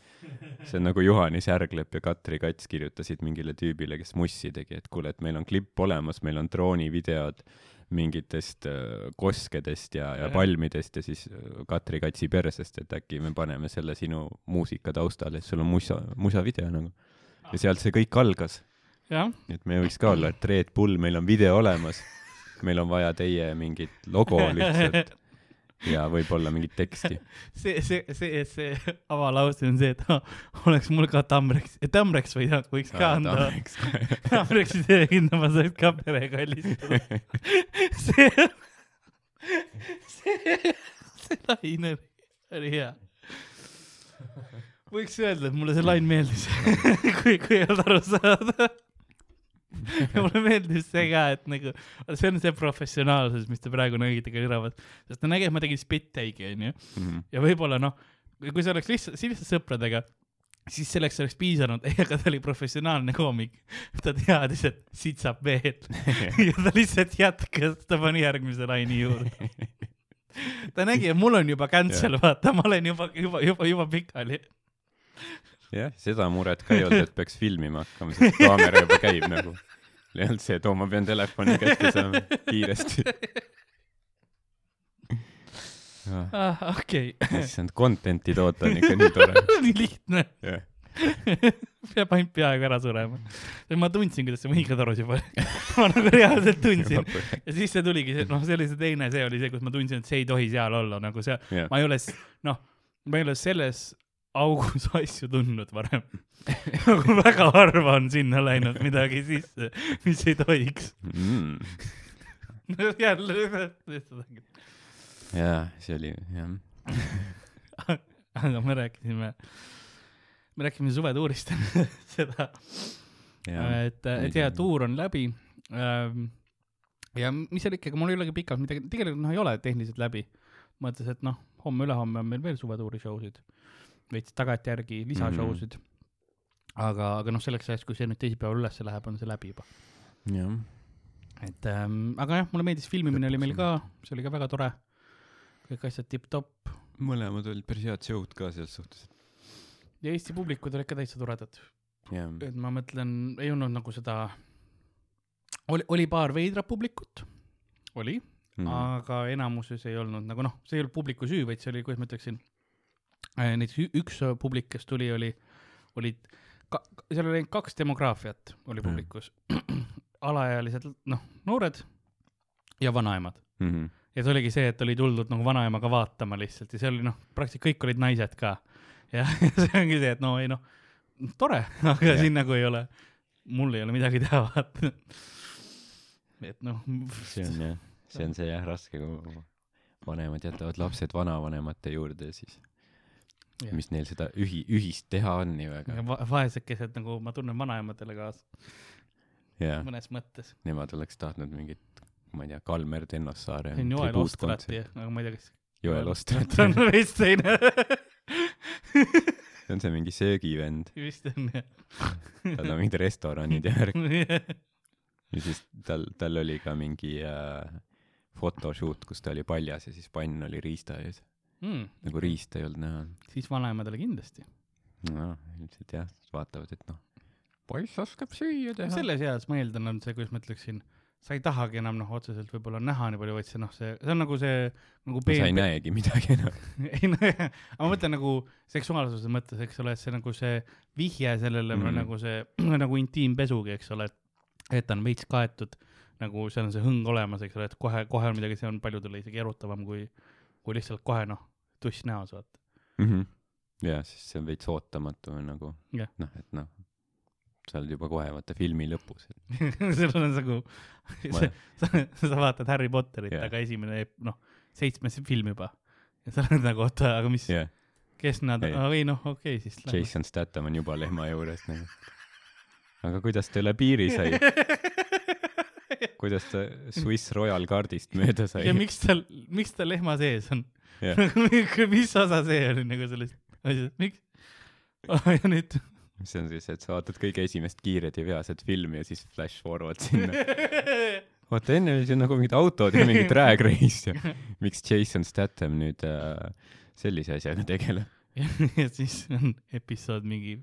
see on nagu Juhanis Järglep ja Katri Kats kirjutasid mingile tüübile, kes mussi tegi, et kuule, et meil on klipp olemas, meil on droonivideod mingitest äh, koskedest ja, ja palmidest ja siis äh, Katri Katsi persest, et äkki me paneme selle sinu muusika taustale, et sul on musa, musavideo nagu. ja sealt see kõik algas. Et me võiks ka olla, et Red Bull, meil on video olemas, meil on vaja teie mingit logo lihtsalt [LAUGHS] ja võib-olla mingit teksti. see, see, see, see avalause on see, et ah, [LAUGHS] oleks mul ka Tamreks, Tamreks või jah, võiks ka anda. Tamreksi teehinda ma saaks ka perega helistada. [LAUGHS] see, see, see lain oli, oli hea. võiks öelda, et mulle see lain meeldis, kui, kui ei olnud aru saada. Ja [LAUGHS] mulle meeldis see ka, et nagu, see on see professionaalsus, mis ta praegu nägidega kõrvavad, sest ta nägi, et ma tegin spit take'i onju Mhm. ja võib-olla noh, kui see oleks lihtsalt, lihtsalt sõpradega, siis selleks oleks piisanud, [LAUGHS] aga ta oli professionaalne koomik. ta teadis, et siit saab veel [LAUGHS] ja ta lihtsalt jätkas, ta pani järgmise laine juurde. ta nägi, et mul on juba cancel, vaata, ma olen juba, juba, juba, juba pikali. jah, seda muret ka ei olnud, et peaks filmima hakkama, sest kaamera juba käib nagu. ei olnud see, et oo, ma pean telefoni kätte saama kiiresti. ah,. okei, issand, content'i toota on ikka nii tore. [LAUGHS] nii lihtne. jah, [LAUGHS] peab ainult peaaegu ära surema. ma tundsin, kuidas see mõhikatorus juba, [LAUGHS] ma nagu reaalselt tundsin. ja siis see tuligi see, noh, see oli see teine, see oli see, kus ma tundsin, et see ei tohi seal olla nagu see, jah, ma ei ole, noh, ma ei ole selles augus [LAUGHS] asju tundnud varem. nagu väga harva on sinna läinud midagi sisse, mis ei tohiks. mm.. jälle, jaa, see oli, jah. [LAUGHS] aga me rääkisime, me rääkisime suvetuurist [LAUGHS] seda, et, et jaa, tuur on läbi. ja mis seal ikka, ega mul ei olegi pikalt midagi, tegelikult noh, ei ole tehniliselt läbi. mõtles, et noh, homme-ülehomme on meil veel suvetuuri show sid, veits tagantjärgi lisashow sid mm. -hmm. aga, aga noh, selleks ajaks, kui see nüüd teisipäeval ülesse läheb, on see läbi juba. jah. et ähm,, aga jah, mulle meeldis, filmimine oli meil ka, see oli ka väga tore. kõik asjad tipp-topp mõlemad olid päris head show'd ka selles suhtes. ja Eesti publikud olid ka täitsa toredad. et ma mõtlen, ei olnud nagu seda, oli, oli paar veidrat publikut, oli mm. -hmm. aga enamuses ei olnud nagu noh, see ei olnud publiku süü, vaid see oli, kuidas ma ütleksin, näiteks ü- üks publik, kes tuli, oli, olid, seal oli kaks demograafiat oli Mhm. publikus. [CLEARS THROAT] alaealised, noh, noored ja vanaemad. Mhm. ja see oligi see, et oli tuldud nagu vanaemaga vaatama lihtsalt ja seal oli noh, praktiliselt kõik olid naised ka. [LAUGHS] ja see ongi see, et no ei noh, tore, [LAUGHS] aga Jah. siin nagu ei ole, mul ei ole midagi teha, vaata. [LAUGHS] et noh, see on jah, see on see jah raske, kui vanemad jätavad lapsed vanavanemate juurde ja siis, Jah. mis neil seda ühi-, ühist teha on nii väga. va vaesekesed nagu ma tunnen vanaemadele kaasa mõnes mõttes. nemad oleks tahtnud mingit, ma ei tea, Kalmer Tennossaare see on Joel Ostrati, aga ma ei tea, kas. Joel Ostrat. ta on [LAUGHS] veits teine. see on see mingi söögivend, vist on jah. tal on mingid restoranid ja värk [LAUGHS] ja siis tal, tal oli ka mingi äh, photoshoot, kus ta oli paljas ja siis pann oli riista ees. mm,. nagu riista ei olnud näha. siis vanaemadele kindlasti. noh, ilmselt jah, vaatavad, et noh, poiss oskab süüa teha. selles eas ma eeldan, on see, kuidas ma ütleksin, sa ei tahagi enam noh, otseselt võib-olla näha nii palju, vaid see noh, see, see on nagu see nagu no sa ei näegi midagi enam. [LAUGHS] ei no jah, aga ma mõtlen nagu seksuaalsuse mõttes, eks ole, et see nagu see vihje sellele mm. -hmm. nagu see [CLEARS THROAT] nagu intiimpesugi, eks ole, et et ta on veits kaetud, nagu seal on see hõng olemas, eks ole, et kohe, kohe on midagi, see on paljudele isegi erutavam kui, kui lihtsalt kohe noh, tuss näos, vaata. jah, siis see on veits ootamatu nagu Jah. noh, et noh, sa oled juba kohe vaata filmi lõpus. [LAUGHS] sul on nagu, Ma- sa, sa vaatad Harry Potterit yeah., aga esimene, noh, seitsmes film juba. ja sa oled nagu, oota, aga mis yeah., kes nad, Ei. noh, okei okay, siis. Jason Statham on juba lehma juures nagu. aga kuidas ta üle piiri sai, [LAUGHS] kuidas ta Swiss Royal kaardist mööda sai ja? miks tal, miks ta lehma sees on. [LAUGHS] mis osa see oli nagu sellest asjast, miks oh,? ja nüüd [LAUGHS] [LAUGHS] see on siis, et sa vaatad kõige esimest Kiired ja veased filmi ja siis flash forward sinna. vaata enne oli see nagu mingid autod ja mingi drag race ja miks Jason Statham nüüd äh, sellise asjaga tegeleb. ja siis on episood mingi,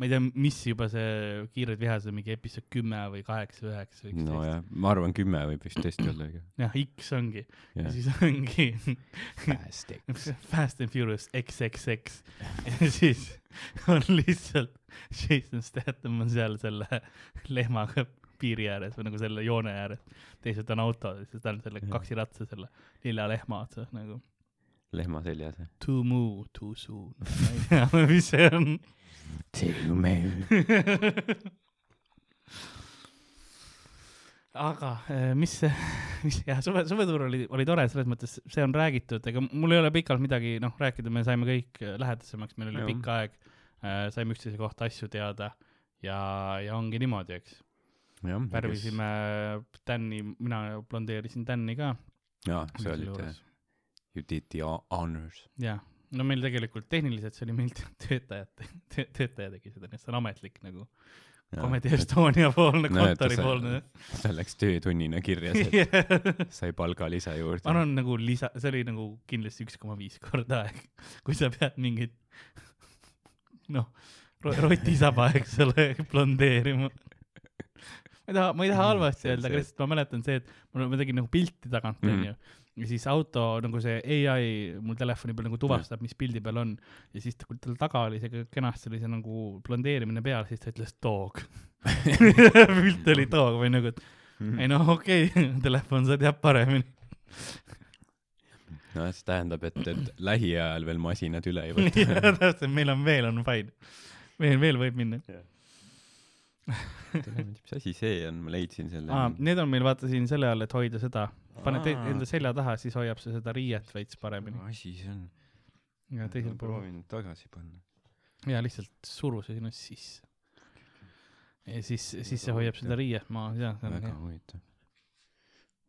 ma ei tea, mis juba see Kiired vihased, mingi episood kümme või kaheksa üheksa või üksteist. nojah, ma arvan kümme võib vist tõesti olla, aga jah, X ongi ja jah. siis ongi [LAUGHS] Fast X. Fast and Furious XXX ja siis on lihtsalt Jason Statham on seal selle lehmaga piiri ääres või nagu selle joone ääres, teised on autod ja siis ta on selle kaksiratsa selle lilla lehma otsas nagu. lehma seljas. To move too soon. ma ei tea, [LAUGHS] mis see on. [LAUGHS] aga eh, mis, [LAUGHS] mis jah, suve, suvetuur oli, oli tore selles mõttes, see on räägitud, ega mul ei ole pikalt midagi noh rääkida, me saime kõik eh, lähedasemaks, meil oli Jah. pikk aeg, saime üksteise kohta asju teada ja, ja ongi niimoodi, eks. värvisime Tänni, mina blondeerisin Tänni ka. jaa, sa olid you did the ho- honors. jah, no meil tegelikult tehniliselt see oli meil töötajate, töötaja tegi seda, nii et see on ametlik nagu Comedy Estonia poolne, Näed, kontori poolne. ta läks töötunnina kirja, ma sai palgalisa juurde. arvan nagu lisa, see oli nagu kindlasti üks koma viis korda aeg, kui sa pead mingit noh, rotisaba, eks ole, blondeerima. ma ei taha, ma ei taha halvasti See- öelda, aga see- lihtsalt ma mäletan see, et mul, ma tegin nagu pilti tagant, Mhm. onju. Ja siis auto nagu see ai mul telefoni peal nagu tuvastab, mis pildi peal on. ja siis ta, kui tal taga oli see kenasti oli see nagu blondeerimine peal, siis ta ütles dog. [LAUGHS] pilt oli dog või nagu, et Mhm. ei noh, okei okay, [LAUGHS] telefon, sa tead paremini. no see tähendab, et, et lähiajal veel masinad üle ei [LAUGHS] jah, võta. täpselt, meil on veel, on fine. veel, veel võib minna. mis asi see on, ma leidsin selle need on meil vaata siin selle all, et hoida seda. Paned te- enda selja taha, siis hoiab see seda riiet veits paremini. asi see on? ja teisel pool. proovin tagasi panna. ja lihtsalt suru see sinna sisse. ja siis, siis see hoiab seda riiet maas ja, väga huvitav.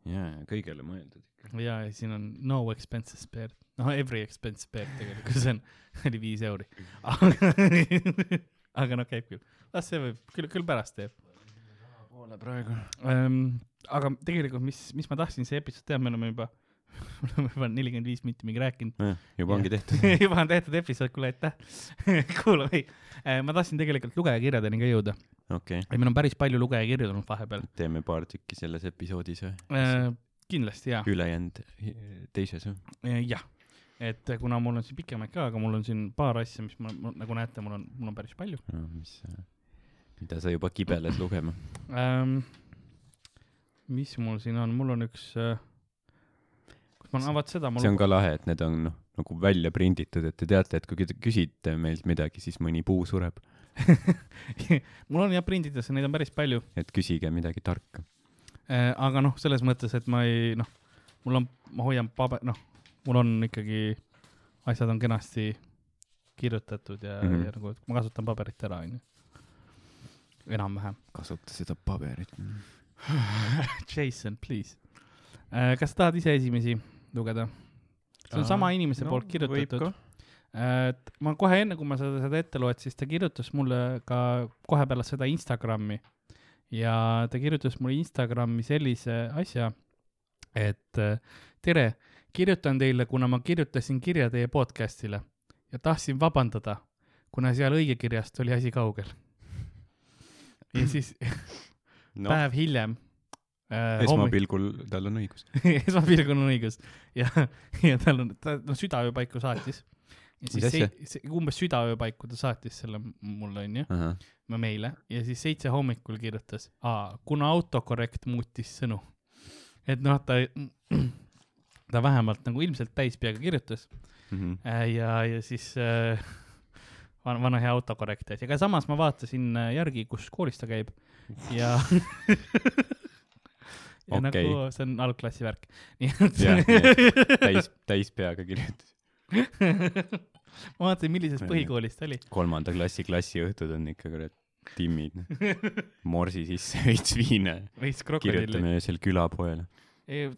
jaa, kõigele mõeldud ikka. ja, ja siin on no expenses spared. noh, every expense spared tegelikult, see on, [LAUGHS] oli viis euri. [LAUGHS] aga [LAUGHS] noh, käib küll. las see võib, küll, küll pärast teeb. Poole praegu. ähm,. aga tegelikult, mis, mis ma tahtsin see episood teha, me oleme juba, [LAUGHS] me oleme juba nelikümmend viis minti mingi rääkinud. juba ongi tehtud. [LAUGHS] juba on tehtud episood, kuule aitäh. [LAUGHS] kuula, ei, ma tahtsin tegelikult lugejakirjadeni ka jõuda. okei, meil on päris palju lugejakirju tulnud vahepeal. teeme paar tükki selles episoodis või? kindlasti jaa, ülejäänud teises või? jah. et kuna mul on siin pikemaid ka, aga mul on siin paar asja, mis ma, ma, nagu näete, mul on, mul on päris palju mis, mida sa juba kibeled lugema? ähm,. mis mul siin on, mul on üks äh,, kus ma, vaat seda mul see on ka lahe, et need on noh, nagu välja prinditud, et te teate, et kui te küsite meilt midagi, siis mõni puu sureb. [LAUGHS] mul on jah prindides, neid on päris palju et küsige midagi tarka. äh,. aga noh, selles mõttes, et ma ei noh, mul on, ma hoian paber, noh, mul on ikkagi, asjad on kenasti kirjutatud ja mm. -hmm. ja nagu ma kasutan paberit ära, onju. enam-vähem. kasuta seda paberit. [LAUGHS] Jason, please. kas sa tahad ise esimesi lugeda? see on sama inimese poolt kirjutatud. et ma kohe enne, kui ma seda, seda ette loed, siis ta kirjutas mulle ka kohe pärast seda Instagrami ja ta kirjutas mulle Instagrami sellise asja, et äh, tere, kirjutan teile, kuna ma kirjutasin kirja teie podcast'ile ja tahtsin vabandada, kuna seal õigekirjast oli asi kaugel. Ja siis [LAUGHS] no. noh, päev hiljem äh,. esmapilgul tal on õigus. [LAUGHS] esmapilgul on õigus ja, [LAUGHS] ja tal on, ta no südaöö paiku saatis. ja siis see, see, umbes südaöö paiku ta saatis selle mulle onju, ma meile ja siis seitse hommikul kirjutas, kuna autokorrekt muutis sõnu. et noh, ta, [CLEARS THROAT] ta vähemalt nagu ilmselt täispeaga kirjutas Mhm. äh, ja, ja siis äh, vana, vana hea autokorrekt asi, aga samas ma vaatasin äh, järgi, kus koolis ta käib ja [LAUGHS] ja okay. Nagu see on algklassi värk, [LAUGHS] nii et Jah, nii täis, [LAUGHS] täispeaga kirjutas. ma vaatasin, millises põhikoolis ta oli. kolmanda klassi klassiõhtud on ikka kurat timmid. morsi sisse veits viina. veits krokodilli. kirjutame öösel külapoele.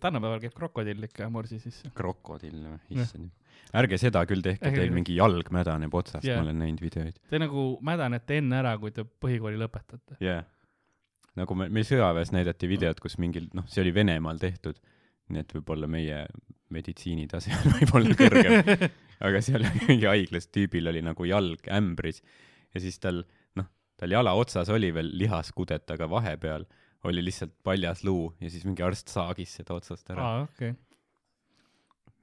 tänapäeval käib krokodill ikka morsi sisse. krokodill issand. Ärge seda küll tehke, teil mingi jalg mädaneb otsast yeah., ma olen näinud videoid. Te nagu mädanete enne ära, kui te põhikooli lõpetate. jah yeah.. nagu me, meil sõjaväes näidati videot, kus mingil, noh, see oli Venemaal tehtud. nii et võib-olla meie meditsiinitase on [LAUGHS] võib-olla kõrgem. [LAUGHS] aga seal mingi haiglas tüübil oli nagu jalg ämbris ja siis tal, noh, tal jala otsas oli veel lihaskudet, aga vahepeal oli lihtsalt paljas luu ja siis mingi arst saagis seda otsast ära. aa, okei.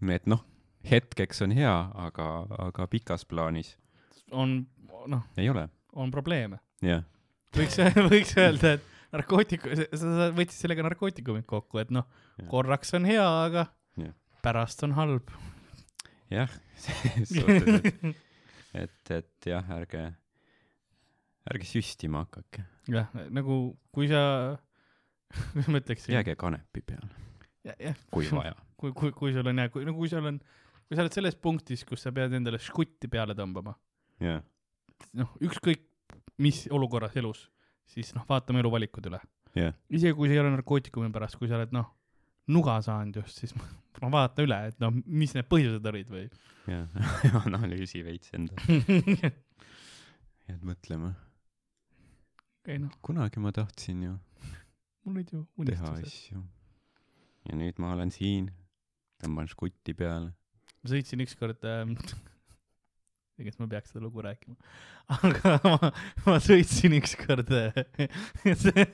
nii et noh, hetkeks on hea, aga, aga pikas plaanis on, noh, ei ole. on probleeme. jah, võiks, [LAUGHS] võiks öelda, et narkootiku, sa, võtsid sellega narkootikumid kokku, et noh Jah., korraks on hea, aga Jah. pärast on halb. jah [LAUGHS] [LAUGHS] suhtes, et, et, et jah, ärge, ärge süstima hakake, jah, nagu kui sa, kuidas ma ütleksin, jääge kanepi peale, kui vaja. kui, kui, kui sul on jah, kui, no kui sul on, kui sa oled selles punktis, kus sa pead endale žgutti peale tõmbama, jah, noh, ükskõik mis olukorras elus, siis noh, vaatame eluvalikud üle. jah, isegi kui see ei ole narkootikumi pärast, kui sa oled noh, nuga saanud just, siis [LAUGHS] no vaata üle, et noh, mis need põhjused olid või. jah, [LAUGHS] analüüsi veits enda, [LAUGHS] jääd mõtlema. ei noh, kunagi ma tahtsin ju mul olid ju teha unistused. asju. ja nüüd ma olen siin, tõmban žgutti peale. Ma sõitsin ükskord ähm, [LAUGHS] kas ma peaks seda lugu rääkima, [LAUGHS] aga ma, ma sõitsin ükskord äh, [LAUGHS]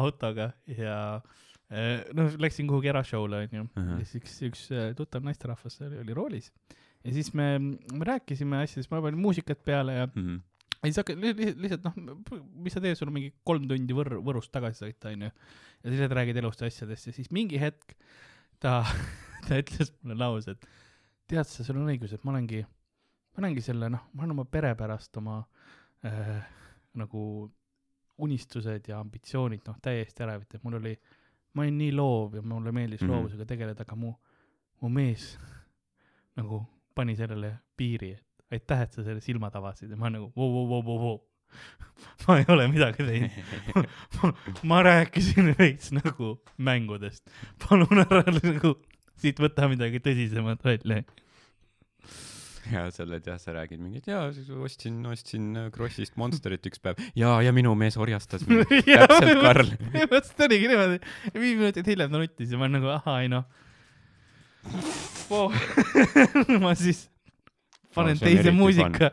autoga ja äh, noh, läksin kuhugi erashow'le onju Ahah. ja siis üks, üks äh, tuttav naisterahvas oli, oli roolis ja siis me, me rääkisime asjadest, ma panin muusikat peale ja Mhm. ja siis hakkas li, li, lihtsalt noh, mis sa teed, sul on mingi kolm tundi Võr-, Võrust tagasi sõita onju. ja lihtsalt räägid elust ja asjadest ja siis mingi hetk ta, ta ütles mulle lause, et tead sa, sul on õigus, et ma olengi, ma olengi selle noh, ma olen oma pere pärast oma äh, nagu unistused ja ambitsioonid noh, täiesti ära võtnud, mul oli, ma olin nii loov ja mulle meeldis mm. -hmm. loovusega tegeleda, aga mu, mu mees [LAUGHS] nagu pani sellele piiri, et aitäh, et sa selle silmad avasid ja ma nagu vau, vau, vau, vau, vau. [LAUGHS] ma ei ole midagi teinud. [LAUGHS] ma rääkisin veits nagu mängudest. palun ära nagu siit võta midagi tõsisemat välja. ja sa oled jah, sa räägid mingit, jaa, ostsin, ostsin äh, Krossist Monsterit üks päev ja, ja minu mees orjastas mind. [LAUGHS] täpselt, Karl. põhimõtteliselt oligi niimoodi. viis minutit hiljem ta nuttis ja ma nagu ahah, ei noh [LAUGHS] ma siis panen on teise muusika.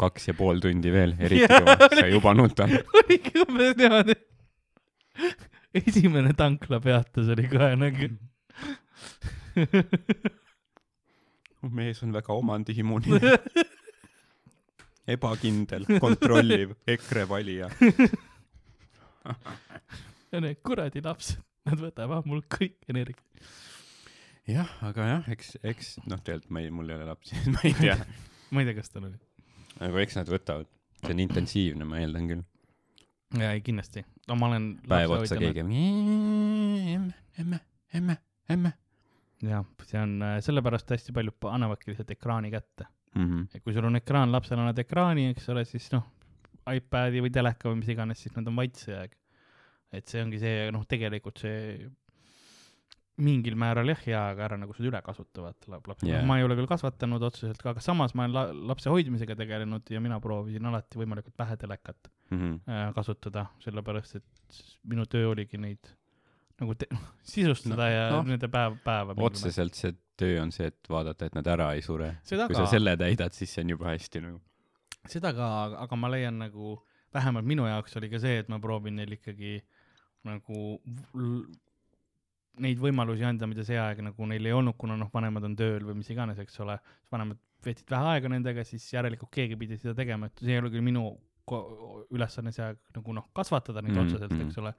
kaks ja pool tundi veel, [LAUGHS] eriti kui sa juba nutad. oligi umbes niimoodi. esimene tanklapeatus oli kohe nagu. [LAUGHS] mees on väga omandihimuline, [LAUGHS] ebakindel, kontrolliv, EKRE valija. [LAUGHS] ja need kuradi lapsed, nad võtavad mul kõik energia. jah, aga jah, eks, eks noh, tegelikult ma ei, mul ei ole lapsi, ma ei tea. ma ei tea, kas tal oli. aga eks nad võtavad, see on intensiivne, ma eeldan küll. jaa, ei kindlasti. no ma olen. päev otsa keegi. emme, emme, emme, emme. jah, see on, sellepärast hästi paljud pa- annavadki lihtsalt ekraani kätte. Mhm. et kui sul on ekraan, lapsel annad ekraani, eks ole, siis noh, iPad'i või teleka või mis iganes, siis nad on vait see aeg. et see ongi see, noh, tegelikult see mingil määral jah, hea, aga ära nagu seda üle kasuta, vaata lap- lapsi Jaa. yeah.. ma ei ole küll kasvatanud otseselt aga samas ma olen la lapse hoidmisega tegelenud ja mina proovisin alati võimalikult vähe telekat Mhm. äh, kasutada, sellepärast et minu töö oligi neid nagu te-, sisustada No, ja noh, no, nende päev, päeva. otseselt see töö on see, et vaadata, et nad ära ei sure. kui sa, selle täidad, siis see on juba hästi nagu. seda ka, aga ma leian nagu, vähemalt minu jaoks oli ka see, et ma proovin neil ikkagi nagu neid võimalusi anda, mida see aeg nagu neil ei olnud, kuna noh, vanemad on tööl või mis iganes, eks ole, vanemad veetsid vähe aega nendega, siis järelikult keegi pidi seda tegema, et see ei ole küll minu ülesanne see nagu noh, kasvatada neid Mm, mm, otseselt, mm. eks ole,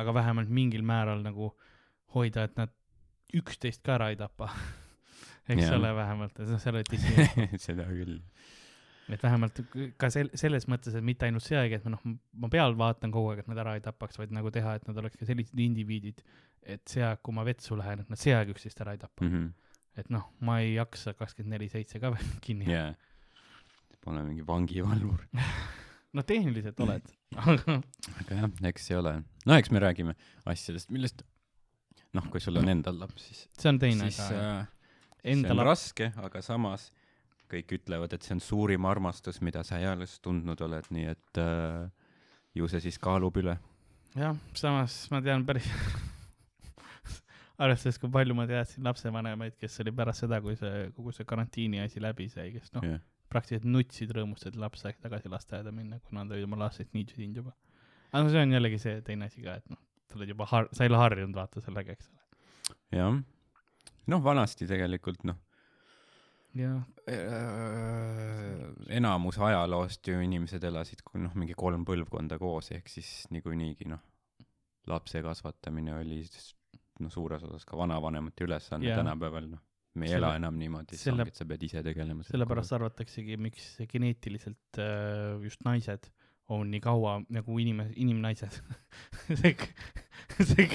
aga vähemalt mingil määral nagu hoida, et nad üksteist ka ära ei tapa. [LAUGHS] eks Jaa. ole, vähemalt, et noh, seal oli Disney seda küll. et vähemalt ka sel-, selles mõttes, et mitte ainult see aeg, et ma noh, ma peal vaatan kogu aeg, et nad ära ei tapaks, vaid nagu teha, et nad oleks ka sellised indiviidid, et see aeg, kui ma vetsu lähen, et nad see aeg üksteist ära ei tapa mm. -hmm. et noh, ma ei jaksa kakskümmend neli seitse ka veel [LAUGHS] kinni yeah.. Pole mingi vangivalvur. [LAUGHS] no tehniliselt oled, [LAUGHS] aga jah, eks see ole. no eks me räägime asjadest, millest noh, kui sul on endal laps, siis, see on teine siis ka. äh, see on laps, raske, aga samas kõik ütlevad, et see on suurim armastus, mida sa eales tundnud oled, nii et äh, ju see siis kaalub üle. jah, samas ma tean päris [LAUGHS] arvestades, kui palju ma teadsin lapsevanemaid, kes oli pärast seda, kui see kogu see karantiini asi läbi sai, kes noh, jah, praktiliselt nutsid rõõmust, et laps sai tagasi lasteaeda minna, kuna nad olid oma lastest nii tüdinud juba. aga no see on jällegi see teine asi ka, et noh, sa oled juba har-, sa ei ole harjunud vaata sellega, eks ole. jah. noh, vanasti tegelikult noh, jah, enamus ajaloost ju inimesed elasid noh, mingi kolm põlvkonda koos, ehk siis niikuinii noh, lapse kasvatamine oli noh, suures osas ka vanavanemate ülesanne Jaa. tänapäeval noh, me ei Selle- ela enam niimoodi, et sa pead ise tegelema. sellepärast arvataksegi, miks geneetiliselt äh, just naised on nii kaua nagu inim-, inimnaised [LAUGHS] see, [LAUGHS] see,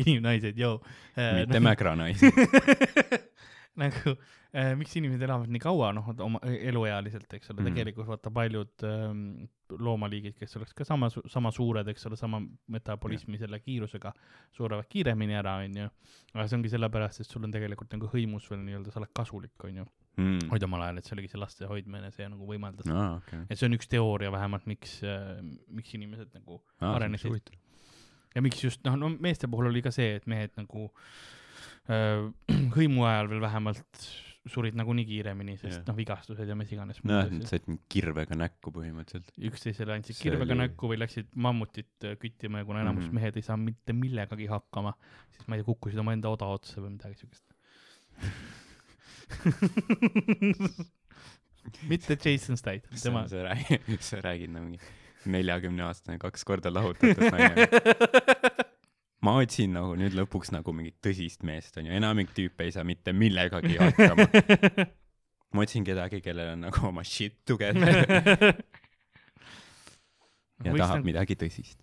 inimnaised, joo. mitte mägranaisi. [LAUGHS] [LAUGHS] nagu äh, miks inimesed elavad nii kaua, noh, oma eluealiselt, eks ole mm, tegelikult vaata paljud ähm, loomaliigid, kes oleks ka sama, sama suured, eks ole, sama metabolismi selle kiirusega, surevad kiiremini ära, onju. aga see ongi sellepärast, et sul on tegelikult nagu hõimus veel nii-öelda, sa oled kasulik, onju. hoid omal ajal, et see oligi see laste hoidmine, see nagu võimaldas aa, okei. et see on üks teooria vähemalt, miks äh,, miks inimesed nagu arenesid. ja miks just, noh, no meeste puhul oli ka see, et mehed nagu äh, [CLEARS THROAT] hõimu ajal veel vähemalt surid nagunii kiiremini, sest Jah. noh, vigastused ja mis iganes. nojah, nad said kirvega näkku põhimõtteliselt. üksteisele andsid kirvega oli- näkku või läksid mammutit äh, küttima ja kuna enamus mm. -hmm. mehed ei saa mitte millegagi hakkama, siis ma ei tea, kukkusid omaenda oda otsa või midagi siukest. [LAUGHS] mitte Jason Statham, tema. sa räägid, [LAUGHS] sa räägid nagu mingi neljakümne aastane kaks korda lahutatud naine. [LAUGHS] ma otsin nagu nüüd lõpuks nagu mingit tõsist meest onju, enamik tüüpe ei saa mitte millegagi hakkama. [LAUGHS] ma otsin kedagi, kellel on nagu oma shit together [LAUGHS] ja tahab midagi tõsist.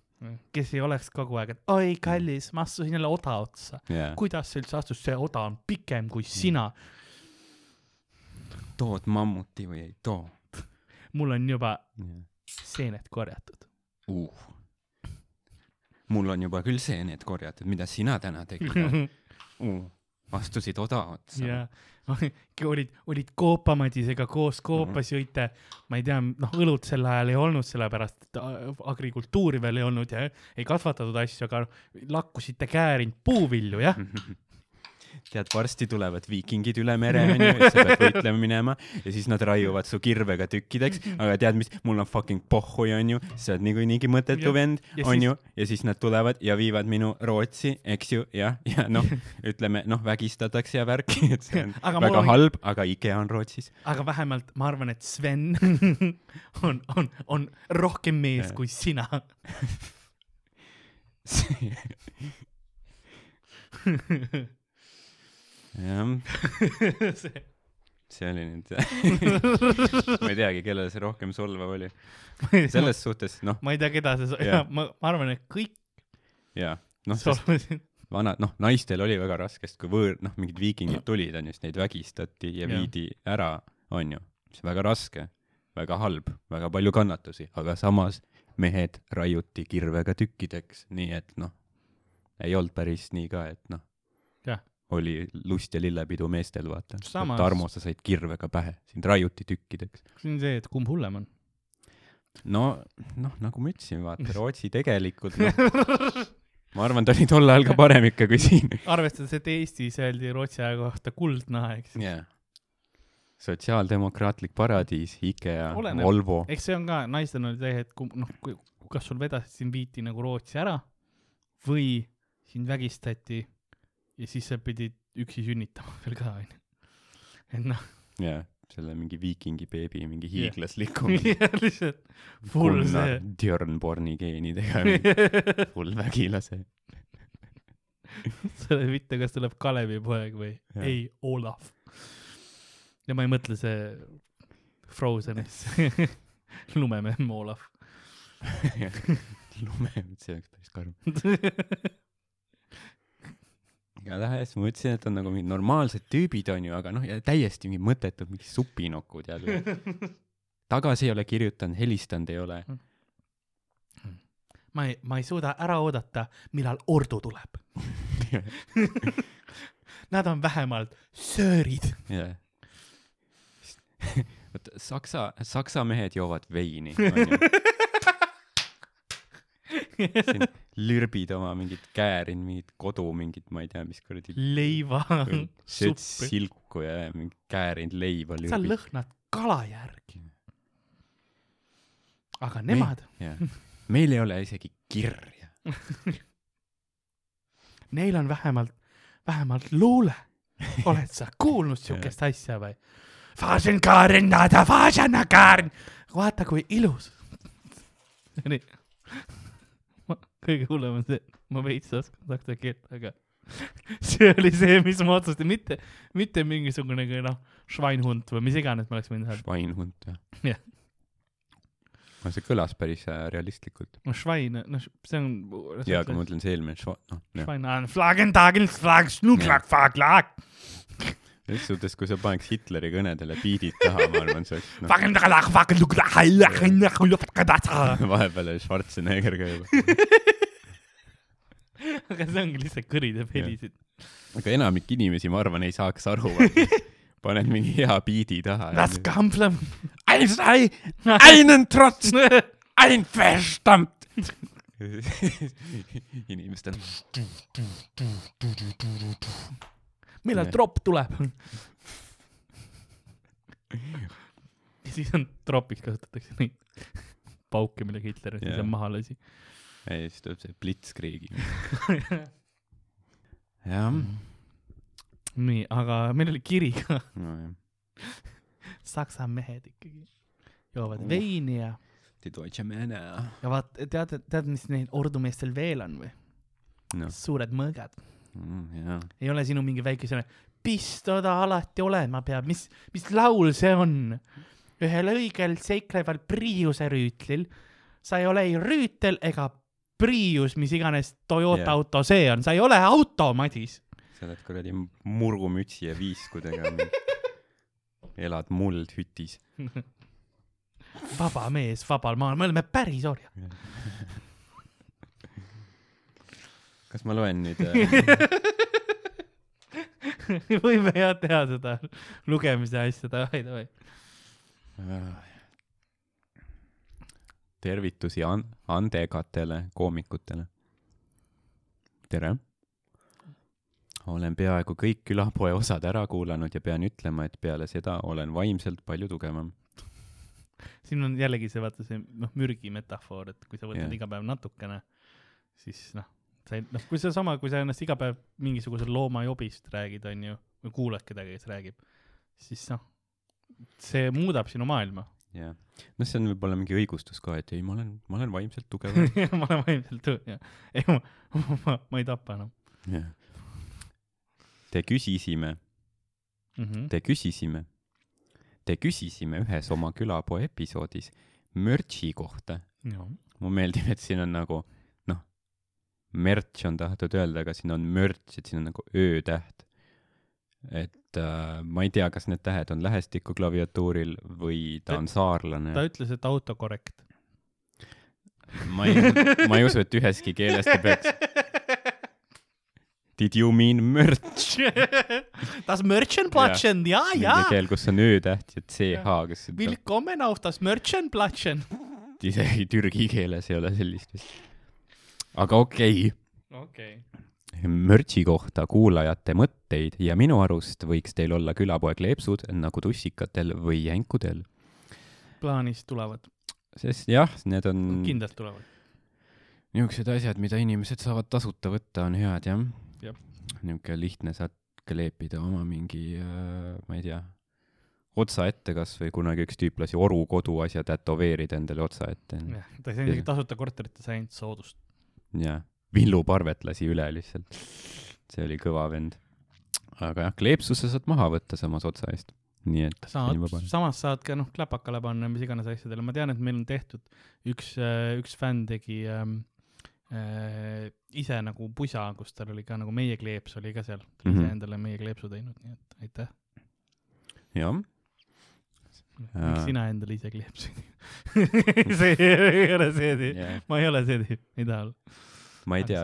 kes ei oleks kogu aeg, et oi kallis, ma astusin jälle oda otsa. jaa, kuidas sa üldse astud, see oda on pikem kui sina. tood mammuti või ei too mul on juba yeah. seened korjatud. uh.. Mul on juba küll seened korjatud, mida sina täna tegid [LAUGHS] uh.? astusid oda otsa ja [LAUGHS] olid, olid Koopamadisega koos koopas jõite, ma ei tea, noh, õlut sel ajal ei olnud, sellepärast et a- agrikultuuri veel ei olnud ja ei kasvatatud asju, aga lakkusite käärinud puuvilju, jah. [LAUGHS] tead, varsti tulevad viikingid üle mere onju, sa pead võitlema minema. Ja siis nad raiuvad su kirvega tükkideks, aga tead mis, mul on fucking pohhui onju, sa oled niikuinii mõttetu vend Ja onju ja siis nad tulevad ja viivad minu Rootsi, eks ju, jah, ja noh, ütleme noh, vägistatakse ja värki, [LAUGHS] et see on Aga väga on- halb, aga IKEA on Rootsis. aga vähemalt ma arvan, et Sven [LAUGHS] on, on, on rohkem mees kui sina. [LAUGHS] jah, [LAUGHS] see oli nüüd [LAUGHS] ma ei teagi, kellele see rohkem solvav oli. selles suhtes noh, ma ei tea, keda see, Jah. [LAUGHS] ma, ma arvan, et kõik jaa, noh, sest solvasid. vanad, noh, naistel oli väga raske, sest kui võõr, noh, mingid viikingid tulid, onju, siis neid vägistati ja Jah. viidi ära, onju. see on väga raske, väga halb, väga palju kannatusi, aga samas mehed raiuti kirvega tükkideks, nii et noh, ei olnud päris nii ka, et noh oli lust ja lillepidu meestel, vaata. Tarmo, sa said kirvega pähe, sind raiuti tükkideks. see on see, et kumb hullem on. no, noh, nagu ma ütlesin, vaata, Rootsi [LAUGHS] tegelikult, noh, ma arvan, ta oli tol ajal ka parem ikka kui siin. arvestades, et Eestis öeldi Rootsi aja kohta kuldne aeg, siis jah. sotsiaaldemokraatlik paradiis, IKEA. Volvo. eks see on ka, naistel on see, et kum- noh, kas sul vedasid sind viiti nagu Rootsi ära või sind vägistati ja siis sa pidid üksi sünnitama veel ka onju. et noh, jah, selle mingi viikingi beebi mingi Jah. hiiglasliku [LAUGHS] lihtsalt full see. Djörnborni geenidega, [LAUGHS] full vägilase. [LAUGHS] sa ei mitte, kas tuleb Kalevipoeg või Jah. ei, Olav. ja ma ei mõtle see Frozenis lumememm Olav. lume, see oleks päris karm. Igatahes ma mõtlesin, et on nagu mingid normaalsed tüübid onju, aga noh, ja täiesti mingid mõttetud mingid supinokud jälle. [LAUGHS] tagasi ei ole kirjutanud, helistanud ei ole. ma ei, ma ei suuda ära oodata, millal ordu tuleb. [LAUGHS] Nad on vähemalt söörid. jah. [LAUGHS] vot saksa, saksa mehed joovad veini, siin lürbid oma mingit käärin, mingit kodu, mingit, ma ei tea, mis kuradi leiva, [LAUGHS] sööd silku ja mingit käärinud leiba sa lõhnad kala järgi. aga nemad, jah, meil ei ole isegi kirja. [LAUGHS] neil on vähemalt, vähemalt luule. oled sa kuulnud [LAUGHS] siukest asja või? vaata kui ilus. nii. Kõige hullem on see, ma veits oskan saksa keelt, aga [LAUGHS] see oli see, mis ma otsustasin, mitte, mitte mingisugune noh, Schweinhund või mis iganes ma oleks võinud öelda. Schweinhund või Jah.? aga see kõlas päris äh, realistlikult. no Schwein, noh, see on. jaa, aga ma mõtlen see eelmine Schwa-, noh, jah. Schwein, Flagentagen, Flag, Schnucklag, Flag, selles suhtes, kui sa paneks Hitleri kõnedele biidid taha, ma arvan, see oleks, Fagentagen. vahepeal oli Schwarzenegger ka juba. [LAUGHS] aga see ongi lihtsalt kõri teeb helisid. aga enamik inimesi, ma arvan, ei saaks aru. [LAUGHS] paned mingi hea biidi taha. Das Kampfle. Ein sei, [LAUGHS] einen Trotz, ein Verstand. inimestel. Millal tropp tuleb? [LAUGHS] ja siis on tropis kasutatakse neid [LAUGHS] pauke, millega Hitler siis on maha lasi. ja siis tuleb see Blitzkriegi. [LAUGHS] jah, nii, aga meil oli kiri ka. nojah. saksa mehed ikkagi joovad Uh. veini ja, Die Deutsche Männer. ja vaat, tead, tead, mis neil ordumeestel veel on või? noh, suured mõõgad. jah. ei ole sinu mingi väike selline, pisto ta alati olema peab, mis, mis laul see on? ühel õigel seikleval Priuse rüütlil, sa ei ole ei rüütel ega Prius, mis iganes Toyota yeah. auto see on, sa ei ole auto, Madis. sa oled kuradi murgumütsi ja viiskudega. elad muldhütis. [LAUGHS] vaba mees vabal maal, me oleme päris orjad. [LAUGHS] kas ma loen nüüd äh? [LAUGHS] võime jah teha seda lugemise asja, davai, davai. tervitusi an-, andekatele koomikutele. tere. olen peaaegu kõik külapoe osad ära kuulanud ja pean ütlema, et peale seda olen vaimselt palju tugevam. siin on jällegi see, vaata see noh, mürgi metafoor, et kui sa võtad yeah. iga päev natukene, siis noh, sa ei, noh, kui sedasama, kui sa ennast iga päev mingisuguse looma jobist räägid, onju, või kuulad kedagi, kes räägib, siis noh, see muudab sinu maailma. jah. noh, see on võib-olla mingi õigustus ka, et ei, ma olen, ma olen vaimselt tugevam. [LAUGHS] ma olen vaimselt tõ-, jah. ei, ma, ma, ma ei tapa enam jah. Te küsisime, mm. -hmm. te küsisime, te küsisime ühes oma külapoe episoodis mürtsi kohta jah, mulle meeldib, et siin on nagu merch on tahetud öelda, aga siin on mürts, et siin on nagu öötäht. et äh, ma ei tea, kas need tähed on lähestikku klaviatuuril või ta on saarlane ta. ütles, et autokorrekt. ma ei, ma ei usu, et üheski keeles ta peaks. Did you mean mürts? [LAUGHS] Das Mörchenplatschen, ja, ja Nende. keel, kus on öötäht ja ch, seda Willkommen auf das Mörchenplatschen. isegi türgi keeles ei ole sellist vist. Aga okei okay. okei. mürtsi kohta kuulajate mõtteid ja minu arust võiks teil olla külapoe kleepsud nagu tussikatel või jänkudel. plaanis tulevad, sest jah, need on kindlalt tulevad. niisugused asjad, mida inimesed saavad tasuta võtta, on head jah Jah.. niisugune lihtne saad kleepida oma mingi äh,, ma ei tea, otsa ette kasvõi kunagi üks tüüp lasi Oru koduasja tätoveerida endale otsa ette. ta ei saa isegi tasuta korterit, ta sai ainult soodust. jah, Villu Parvet lasi üle lihtsalt. see oli kõva vend. aga jah, kleepsuse saad maha võtta samas otsa eest. nii et saad samas saad ka noh, kläpakale panna, mis iganes asjadele, ma tean, et meil on tehtud, üks, üks fänn tegi ähm, äh, ise nagu pusa, kus tal oli ka nagu meie kleeps oli ka seal, ta oli Mhm. ise endale meie kleepsu teinud, nii et aitäh. jah, miks sina endale ise tee? [LAUGHS] see ei ole see tüüp, yeah. ma ei ole see tüüp, ei taha olla. ma ei tea,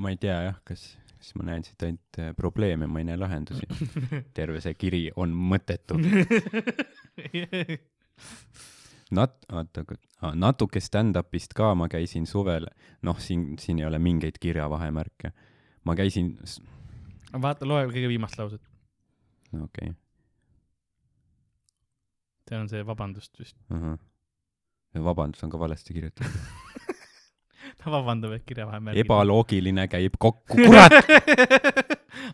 ma ei tea jah, kas, kas ma näen siit ainult äh, probleeme, ma ei näe lahendusi. [LAUGHS] terve see kiri on mõttetu. [LAUGHS] Nat-, oota, natuke stand-up'ist ka ma käisin suvel, noh, siin, siin ei ole mingeid kirjavahemärke. ma käisin, vaata, loe kõige viimast lauset, okei okay., see on see vabandust vist. ahah. vabandus on ka valesti kirjutatud. [LAUGHS] ta vabandab, et kirjavahemärgid. ebaloogiline käib kokku, [LAUGHS] kurat,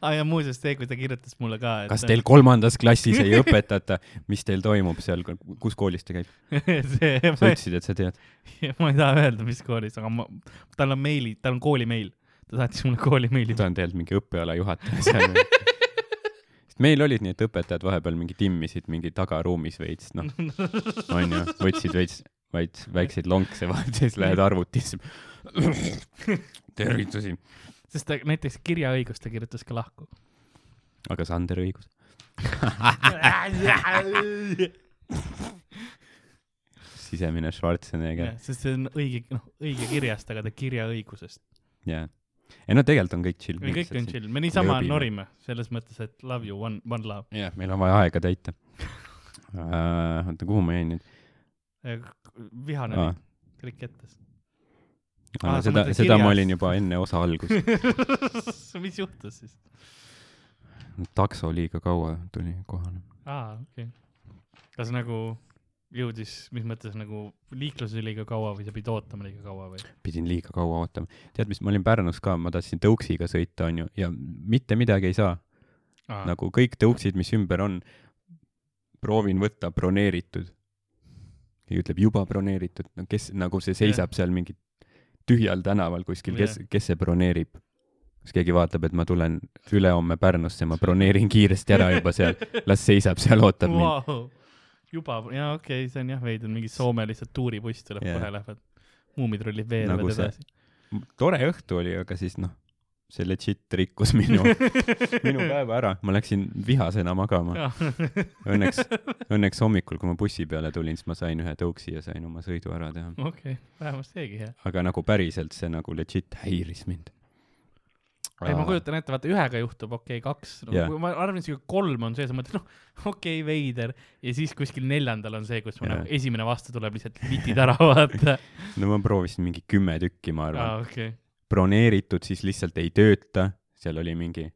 aa ja muuseas see, kui ta kirjutas mulle ka, et kas teil kolmandas klassis ei õpetata, mis teil toimub seal, kus koolis ta käib? [LAUGHS] see, sa ütlesid, et sa tead. ma ei taha öelda, mis koolis, aga ma, tal on meili, tal on kooli meil. ta saatis mulle kooli meili. ta on tegelikult mingi õppeala juhataja seal. Meil olid nii, et õpetajad vahepeal mingi timmisid mingi tagaruumis veits, noh, [LAUGHS] onju, võtsid veits, veits väikseid lonkse vahelt ja siis lähed arvutisse. tervitusi. sest ta näiteks kirjaõigust ta kirjutas ka lahku. aga Sander õigus. [LAUGHS] sisemine Schwarzenegger, sest see on õige, noh, õige kirjast, aga ta kirjaõigusest. jaa. Ei no tegelikult on kõik chill. kõik on chill, me niisama norime selles mõttes, et love you, one, one love. jah, meil on vaja aega täita uh. [LAUGHS] oota, kuhu ma jäin nüüd vihane oli, klikk kettas. uh,? Aa, sa seda, seda ma olin juba enne osa algust. [LAUGHS] mis juhtus siis? takso liiga kaua tuli kohale. aa, okei okay.. kas nagu jõudis, mis mõttes nagu liikluses oli liiga kaua või sa pidid ootama liiga kaua või? pidin liiga kaua ootama. tead, mis, ma olin Pärnus ka, ma tahtsin tõuksiga sõita, onju, ja mitte midagi ei saa. nagu kõik tõuksid, mis ümber on, proovin võtta broneeritud. ja ütleb juba broneeritud, no kes nagu see seisab seal mingi tühjal tänaval kuskil, kes, kes see broneerib? kas keegi vaatab, et ma tulen ülehomme Pärnusse, ma broneerin kiiresti ära juba seal, las seisab seal, ootab mind. juba, jaa, okei okay,, see on jah veidi, mingi Soome lihtsalt tuuribuss tuleb yeah. kohe lähevad. muumitrollid veerevad Nagu nagu edasi. tore õhtu oli, aga siis noh, see legit rikkus minu, [LAUGHS] minu päeva ära, ma läksin vihasena magama. Õnneks, õnneks hommikul, kui ma bussi peale tulin, siis ma sain ühe tõuksi ja sain oma sõidu ära teha. okei, vähemalt seegi hea. aga nagu päriselt see nagu legit häiris mind. ei, ma kujutan ette, vaata ühega juhtub, okei okay,, kaks no, yeah., ma arvan, et siuke kolm on see, sa mõtled, noh, okei okay,, veider. ja siis kuskil neljandal on see, kus Jah. nagu esimene vastu tuleb lihtsalt litid ära, vaata. [LAUGHS] no ma proovisin mingi kümme tükki, ma arvan aa, okei. broneeritud, siis lihtsalt ei tööta, seal oli mingi,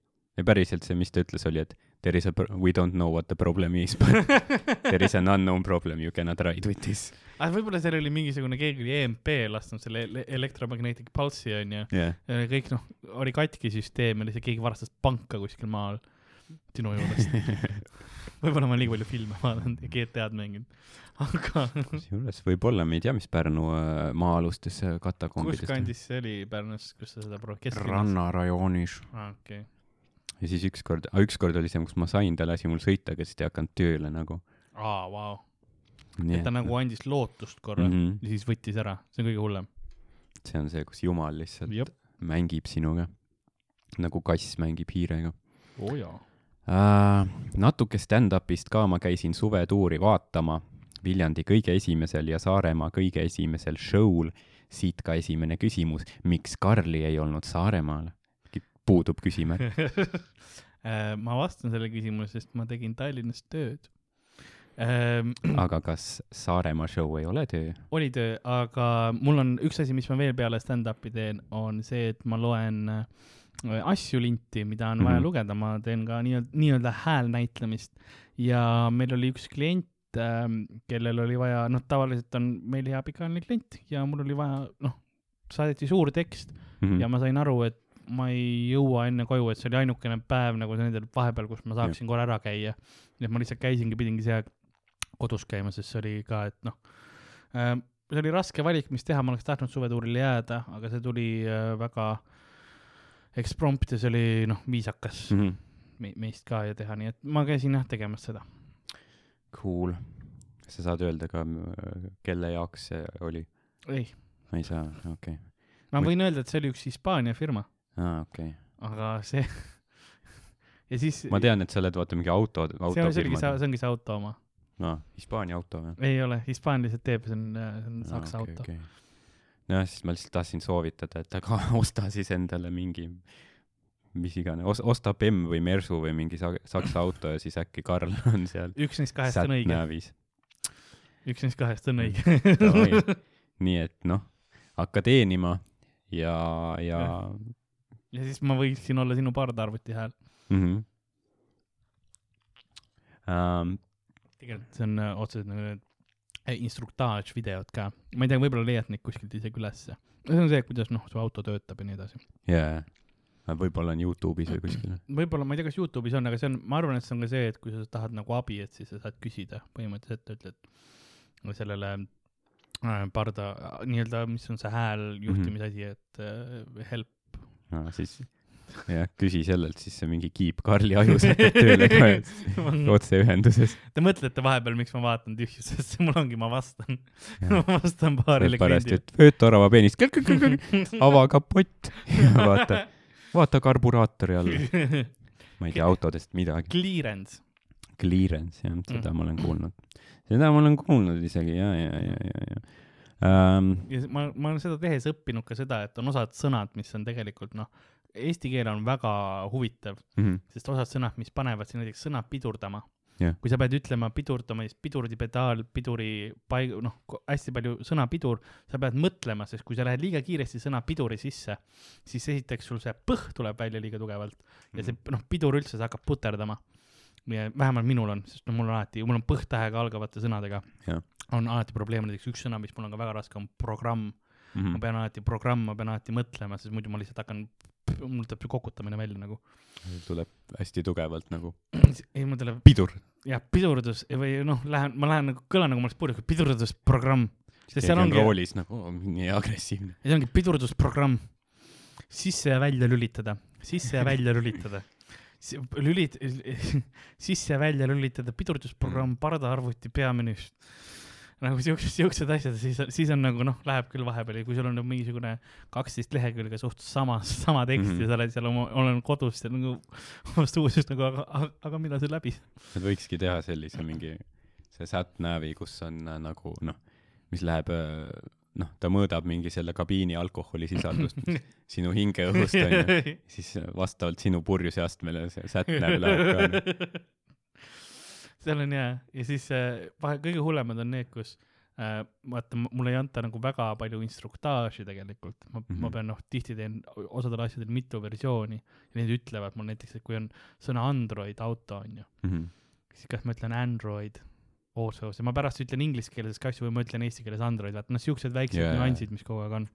päriselt see, mis ta ütles, oli, et there is a, we don't know what the problem is, but [LAUGHS] there is an unknown problem, you cannot ride with this. aga võib-olla seal oli mingisugune, keegi oli EMP lasknud selle ele- electromagnetic pulse'i onju. jah, kõik noh, oli katki süsteem ja lihtsalt keegi varastas panka kuskil maal sinu juurest. [LAUGHS] võib-olla ma olen liiga palju filme vaadanud ja GTA-d mänginud, aga kusjuures võib-olla me ei tea, mis Pärnu äh, maa-alustes äh, kus katakombides on. kandis see oli Pärnus, kus sa seda proovid, kesklinnas? rannarajoonis. aa, okei. Ja siis ükskord, ükskord oli see, kus ma sain, ta lasi mul sõita, aga siis ta ei hakanud tööle nagu. aa, vau. et ta nagu andis lootust korra mm mm -hmm. ja siis võttis ära, see on kõige hullem. see on see, kus Jumal lihtsalt jep. mängib sinuga. nagu kass mängib hiirega oo jaa. äh,. natuke stand-up'ist ka, ma käisin suvetuuri vaatama Viljandi kõige esimesel ja Saaremaa kõige esimesel show'l. siit ka esimene küsimus, miks Karli ei olnud Saaremaal? Puudub küsimärk. [LAUGHS] Äh, ma vastan sellele küsimusele, sest ma tegin Tallinnas tööd ähm. [CLEARS THROAT] aga kas Saaremaa show ei ole töö? oli töö, aga mul on üks asi, mis ma veel peale stand-up'i teen, on see, et ma loen äh, asju linti, mida on mm -hmm. vaja Mhm. lugeda, ma teen ka nii-öelda, nii-öelda häälnäitlemist ja meil oli üks klient ähm,, kellel oli vaja, noh, tavaliselt on meil hea pikaajaline klient ja mul oli vaja, noh, saadeti suur tekst Mhm. ja ma sain aru, et ma ei jõua enne koju, et see oli ainukene päev nagu nendel vahepeal, kus ma saaksin korra ära käia. nii et ma lihtsalt käisingi, pidingi see aeg kodus käima, sest see oli ka, et noh äh,, see oli raske valik, mis teha, ma oleks tahtnud suvetuurile jääda, aga see tuli äh, väga eksprompt ja see oli noh, viisakas Mhm. me meist ka ja teha, nii et ma käisin jah tegemas seda. Cool. sa saad öelda ka, kelle jaoks see oli? ei, ei saa, okei okay.. ma Või- võin öelda, et see oli üks Hispaania firma, aa, okei okay.. aga see [LAUGHS] ja siis ma tean, et sa oled vaata mingi auto, see on, see oligi see, ongi see auto oma. aa, Hispaania auto või? ei ole, Hispaania lihtsalt teeb, see on, see on Saksa Aa, okei, auto. okei. nojah, siis ma lihtsalt tahtsin soovitada, et aga [LAUGHS] osta siis endale mingi, mis iganes, osta BEM või Mersu või mingi sa- saksa auto ja siis äkki Karl [LAUGHS] on seal. üks neist kahest on õige, üks neist kahest on õige. Nii et noh, hakka teenima ja, ja ja siis ma võiksin olla sinu pardarvuti hääl. mm. -hmm. Um, tegelikult see on äh, otseselt nagu äh, instruktaaž videod ka. ma ei tea, võib-olla leiad neid kuskilt isegi ülesse. see on see, kuidas noh, su auto töötab ja nii edasi. jaa, võib-olla on Youtube'is või kuskil. [CLEARS THROAT] võib-olla, ma ei tea, kas Youtube'is on, aga see on, ma arvan, et see on ka see, et kui sa tahad nagu abi, et siis sa saad küsida põhimõtteliselt, ütled sellele äh, parda äh, nii-öelda, mis on see hääl juhtimisasi, et äh, help, no siis jah, küsi sellelt siis see mingi Keep Karli aju saab tööle ka [LAUGHS] otseühenduses. Te mõtlete vahepeal, miks ma vaatan tühjusesse, [LAUGHS] mul ongi, ma vastan, [LAUGHS] ma vastan paarile kliendile. et vööta orava peenist, ava kapott ja vaata, vaata karburaatori all. ma ei tea autodest midagi. Clearance. Clearance jah, seda Mm. ma olen kuulnud. seda ma olen kuulnud isegi ja, ja, ja, ja, ja um,. ja ma, ma olen seda tehes õppinud ka seda, et on osad sõnad, mis on tegelikult noh, eesti keel on väga huvitav, Mm sest osad sõnad, mis panevad siin näiteks sõna pidurdama Jah. kui sa pead ütlema pidurdama, siis pidurdipedaal, piduri paig-, noh, hästi palju sõna pidur, sa pead mõtlema, sest kui sa lähed liiga kiiresti sõna piduri sisse, siis esiteks sul see põh tuleb välja liiga tugevalt ja see noh, pidur üldse, see hakkab puterdama. vähemalt minul on, sest no mul on alati, mul on põhtähega algavate sõnadega Jah. On alati probleem, näiteks üks sõna, mis mul on ka väga raske, on programm Mhm. ma pean alati programm, ma pean alati mõtlema, sest muidu ma lihtsalt hakkan, mul tuleb see kokutamine välja nagu. tuleb hästi tugevalt nagu [CLEARS THROAT] ei, mul tuleb pidur. jah, pidurdus või noh, lähen, ma lähen nagu, kõlan nagu ma oleks purjus, pidurdusprogramm. sest seal ongi, roolis nagu oh, nii agressiivne. see ongi pidurdusprogramm. sisse ja välja lülitada, sisse ja välja lülitada. lülit-, sisse ja välja lülitada, pidurdusprogramm, pardaarvuti peamenüüst. Nagu siuksed, siuksed asjad, siis, siis on nagu noh, läheb küll vahepeal ja kui sul on nagu mingisugune kaksteist lehekülge suht sama, sama tekst mm Mhm. -hmm. ja sa oled seal oma, olen kodus ja nagu oma stuudios nagu, aga, aga, aga millal see läbi saab? Nad võikski teha sellise mingi, see sat-nav'i, kus on äh, nagu noh, mis läheb äh, noh, ta mõõdab mingi selle kabiini alkoholisisaldust [LAUGHS] sinu hingeõhust onju, [LAUGHS] siis vastavalt sinu purjuse astmele see sat-nav läheb ka. Seal on jaa, ja siis äh, vahe, kõige hullemad on need, kus äh, vaata, mulle ei anta nagu väga palju instruktaaži tegelikult, ma mm, -hmm. ma Mhm. pean noh, tihti teen osadel asjadel mitu versiooni ja need ütlevad mul näiteks, et kui on sõna Android auto onju, Mhm. siis kas ma ütlen Android also, ja ma pärast ütlen inglise keeles ka asju või ma ütlen eesti keeles Android, vaata noh, siuksed väiksed yeah. nüansid, mis kogu aeg on.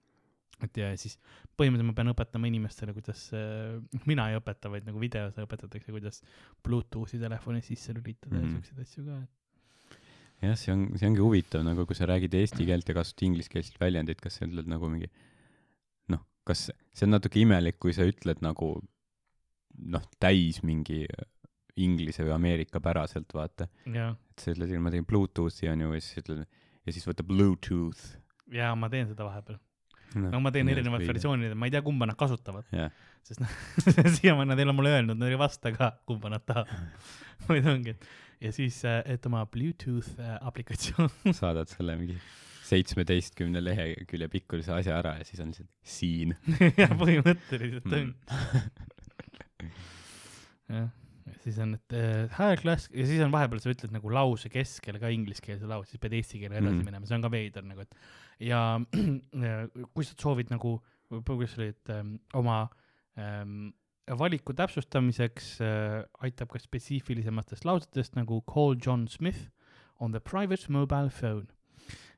Et ja siis põhimõtteliselt ma pean õpetama inimestele, kuidas äh,, mina ei õpeta, vaid nagu videos õpetatakse, kuidas Bluetoothi telefoni sisse lülitada mm -hmm. Mhm. ja siukseid asju ka. jah, see on, see ongi huvitav nagu, kui sa räägid eesti keelt ja kasutad ingliskeelset väljendit, kas sa ütled nagu mingi noh, kas see on natuke imelik, kui sa ütled nagu noh, täis mingi inglise või ameerika päraselt, vaata. et sa ütled, ma teen Bluetoothi onju ja siis ütled ja siis võta Bluetooth ja ma teen seda vahepeal no,. no ma teen erinevad. versioonid, ma ei tea, kumba nad kasutavad, jah, sest noh, [LAUGHS] siiamaani nad ei ole mulle öelnud, nad ei vasta ka, kumba nad tahavad. [LAUGHS] vaid ongi, et ja siis, et oma Bluetooth äh, aplikatsioon [LAUGHS] saadad selle mingi seitsmeteistkümne lehekülje pikkuse asja ära ja siis on lihtsalt siin. jah, põhimõtteliselt on Mm. jah, siis on, et äh, high class ja siis on vahepeal sa ütled nagu lause keskel ka ingliskeelse lause, siis pead eesti keele edasi mm. -hmm. minema, see on ka veider nagu, et [CLEARS THROAT] ja kui sa soovid nagu, kuidas sa olid ähm, oma ähm, valiku täpsustamiseks äh, aitab ka spetsiifilisematest lausetest nagu call John Smith on the private mobile phone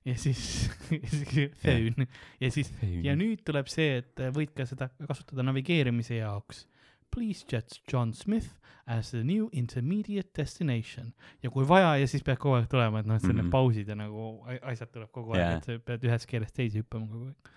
ja siis [LAUGHS] phone ja siis ja nüüd tuleb see, et äh, võid ka seda kasutada navigeerimise jaoks. Please judge John Smith as the new intermediate destination ja kui vaja ja siis pead kogu aeg tulema, et noh, et seal need Mhm. pausid ja nagu asjad tuleb kogu aeg Jaa. et sa pead ühest keelest teise hüppama kogu aeg.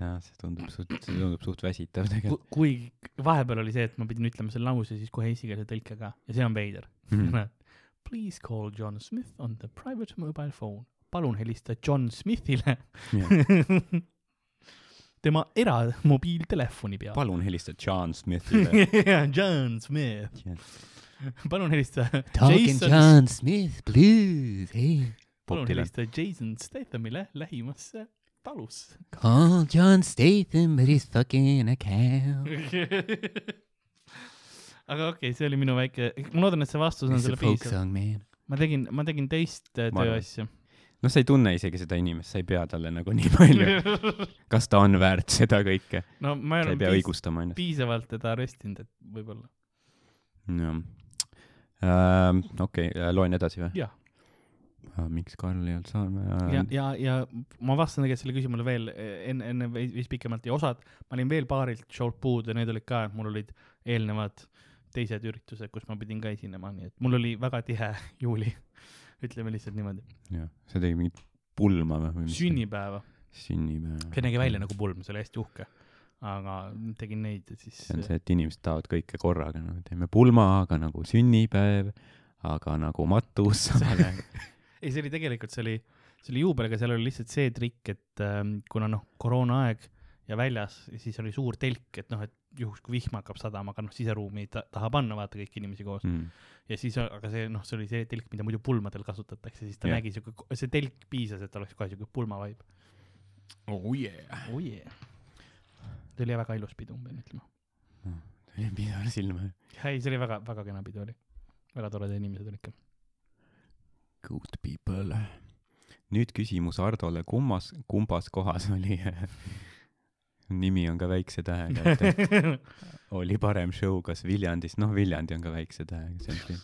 jah, see tundub suht, see tundub suht väsitav tegelikult. kui vahepeal oli see, et ma pidin ütlema selle lause siis kohe eestikeelse tõlke ka ja see on veider. Mhm. [LAUGHS] Please call John Smith on the private mobile phone. palun helista John Smithile [LAUGHS] tema eramobiiltelefoni peal. palun helista John Smithile. [LAUGHS] John Smith, [LAUGHS] palun helista Talking Jason, John Smith blues, hey. palun helista Jason Stathamile lähimasse talusse. Call John Statham, but he's fucking a cow. [LAUGHS] aga okei okay,, see oli minu väike, ma loodan, et see vastus on sulle folk piisav. ma tegin, ma tegin teist äh, tööasja. noh, sa ei tunne isegi seda inimest, sa ei pea talle nagu nii palju, [LAUGHS] kas ta on väärt seda kõike, no ma ei ole piis, õigustama piisavalt teda arestinud, et võib-olla. jah. Ähm, okei, loen edasi või? jah, miks Karl ei olnud saanud ja, ja, ja ma vastan tegelikult selle küsimusele veel eh, enne, enne veits pikemalt ja osad, ma olin veel paarilt show'lt puudu ja need olid ka, et mul olid eelnevad teised üritused, kus ma pidin ka esinema, nii et mul oli väga tihe juuli, ütleme lihtsalt niimoodi. jah, sa tegid mingit pulma või? sünnipäeva, sünnipäeva. see nägi välja nagu pulm, see oli hästi uhke. aga tegin neid ja siis see on see, et inimesed tahavad kõike korraga, no teeme pulma, aga nagu sünnipäev, aga nagu matus samal ajal. ei, see oli tegelikult, see oli, see oli juubel, aga seal oli lihtsalt see trikk, et ähm, kuna noh, koroonaaeg ja väljas, siis oli suur telk, et noh, et juhus kui vihm hakkab sadama, aga noh, siseruumi ta taha panna vaata kõiki inimesi koos mm.. Mm. ja siis, aga see noh, see oli see telk, mida muidu pulmadel kasutatakse, siis ta yeah. nägi siuke, see telk piisas, et oleks kohe siuke pulmavibe. oh yeah. oh yeah. see oli väga ilus pidu, ma pean ütlema. pisar silma. ei, see oli väga, väga kena pidu oli. väga toredad inimesed olid ka. Good people. nüüd küsimus Hardole, kummas, kumbas kohas oli [LAUGHS] nimi on ka väikse tähega, et [LAUGHS] oli parem show kas Viljandis, noh, Viljandi on ka väikse tähega, see on siin,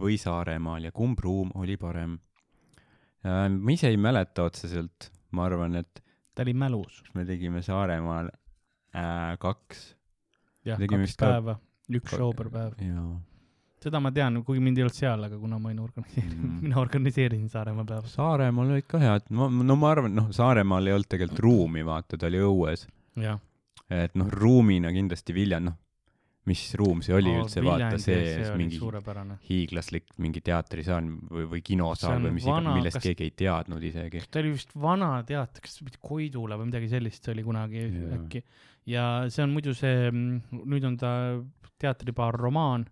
või Saaremaal ja kumb ruum oli parem äh,? ma ise ei mäleta otseselt, ma arvan, et ta oli mälus. me tegime Saaremaal äh, kaks jah, kaks vist ka- päeva, üks show per päev. seda ma tean, kuigi mind ei olnud seal, aga kuna ma olin organiseerinud Mm. [LAUGHS] mina organiseerisin Saaremaa päeva. Saaremaal olid ka head, no, ma arvan, noh, Saaremaal ei olnud tegelikult ruumi, vaata, ta oli õues, et noh, ruumina kindlasti Viljand, noh, mis ruum see oli üldse, vaata see, see mingi hiiglaslik mingi teatrisaal või, või kinosaal või mis iganes millest kas- keegi ei teadnud isegi. ta oli vist vana teater, kas mitte Koidula või midagi sellist oli kunagi yeah. äkki. ja see on muidu see, nüüd on ta teatripaar Romaan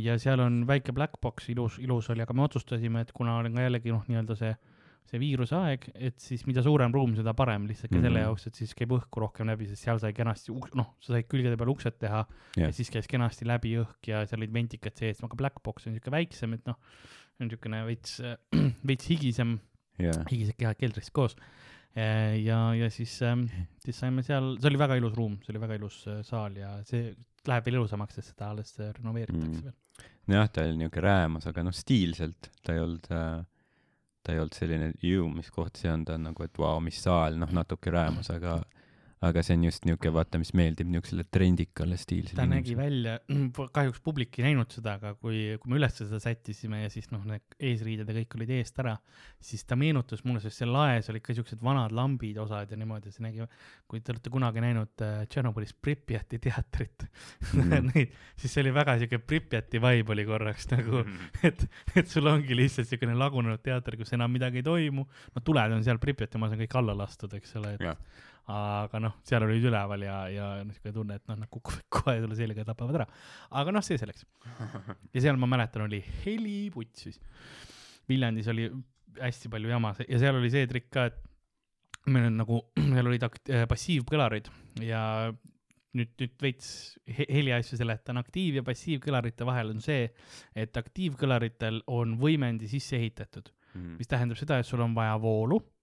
ja seal on väike black box, ilus, ilus oli, aga me otsustasime, et kuna on ka jällegi noh, nii-öelda see, see viiruse aeg, et siis mida suurem ruum, seda parem, lihtsalt ka selle Mhm. jaoks, et siis käib õhku rohkem läbi, sest seal sai kenasti, noh, sa said külgede peal uksed teha Jah. ja siis käis kenasti läbi õhk ja seal olid ventikad sees, aga black box on niisugune väiksem, et noh, on niisugune veits, [CLEARS THROAT] veits higisem jaa, higised kehad keldris koos. ja, ja siis, siis saime seal, see oli väga ilus ruum, see oli väga ilus äh, saal ja see läheb veel ilusamaks, sest seda alles äh, renoveeritakse Mm. mm. veel. nojah, ta oli niuke räämas, aga noh, stiilselt ta ei olnud äh, ta ei olnud selline ju, mis koht see on, ta nagu, et vau, mis saal, noh, natuke räämas, aga aga see on just niuke, vaata, mis meeldib niisugusele trendikale stiilsele ta nägi välja, [CLEARS THROAT] kahjuks publik ei näinud seda, aga kui, kui me üles seda sättisime ja siis noh, need eesriided ja kõik olid eest ära, siis ta meenutas mulle, sest seal laes olid ka siuksed vanad lambid osad ja niimoodi, see nägi, kui te olete kunagi näinud äh, Tšernobõlis Pripjati teatrit [LAUGHS] Mhm. neid, siis see oli väga siuke Pripjati vibe oli korraks nagu, [LAUGHS] et, et sul ongi lihtsalt siukene lagunenud teater, kus enam midagi ei toimu, no tuled on seal Pripjati maas on kõik alla lastud, eks ole, et Jah. Aga noh, seal olid üleval ja, ja niisugune tunne, et noh, nad kukuvad [LAUGHS] kohe sulle selga ja tapavad ära. aga noh, see selleks. [LAUGHS] ja seal ma mäletan, oli heliputsis. Viljandis oli hästi palju jama ja seal oli see trikk ka, et meil on nagu, [CLEARS THROAT] seal olid akt-, passiivkõlarid ja nüüd, nüüd veits he- heliasju seletan, aktiiv- ja passiivkõlarite vahel on see, et aktiivkõlaritel on võimendi sisse ehitatud, Mhm. mis tähendab seda, et sul on vaja voolu mm,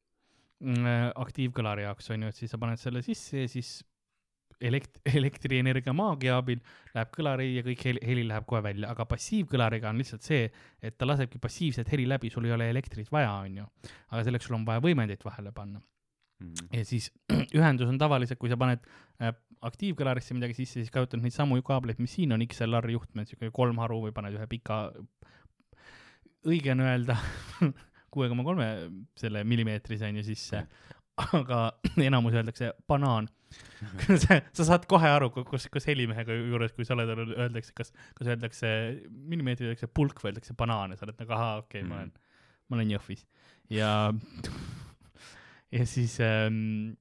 aktiivkõlari jaoks on ju, et siis sa paned selle sisse ja siis elekt-, [LAUGHS] elektrienergia maagia abil läheb kõlari ja kõik heli, heli läheb kohe välja, aga passiivkõlariga on lihtsalt see, et ta lasebki passiivset heli läbi, sul ei ole elektrit vaja, on ju. aga selleks sul on vaja võimendit vahele panna Mhm. ja siis [CLEARS THROAT] ühendus on tavaliselt, kui sa paned äh, aktiivkõlarisse midagi sisse, siis kasutad neid samu kaableid, mis siin on XLR juhtmed, siuke kolm haru või paned ühe pika, õige on öelda [LAUGHS] kuue koma kolme selle millimeetrise on ju sisse, aga [CLEARS THROAT] enamus öeldakse banaan. [LAUGHS] sa, sa saad kohe aru, kus, kus helimehega juures, kui sa oled, öeldakse, kas, kas öeldakse millimeetri, öeldakse pulk või öeldakse banaan ja sa oled nagu ahaa, okei okay,, ma olen, ma olen Jõhvis ja [LAUGHS] ja siis ähm,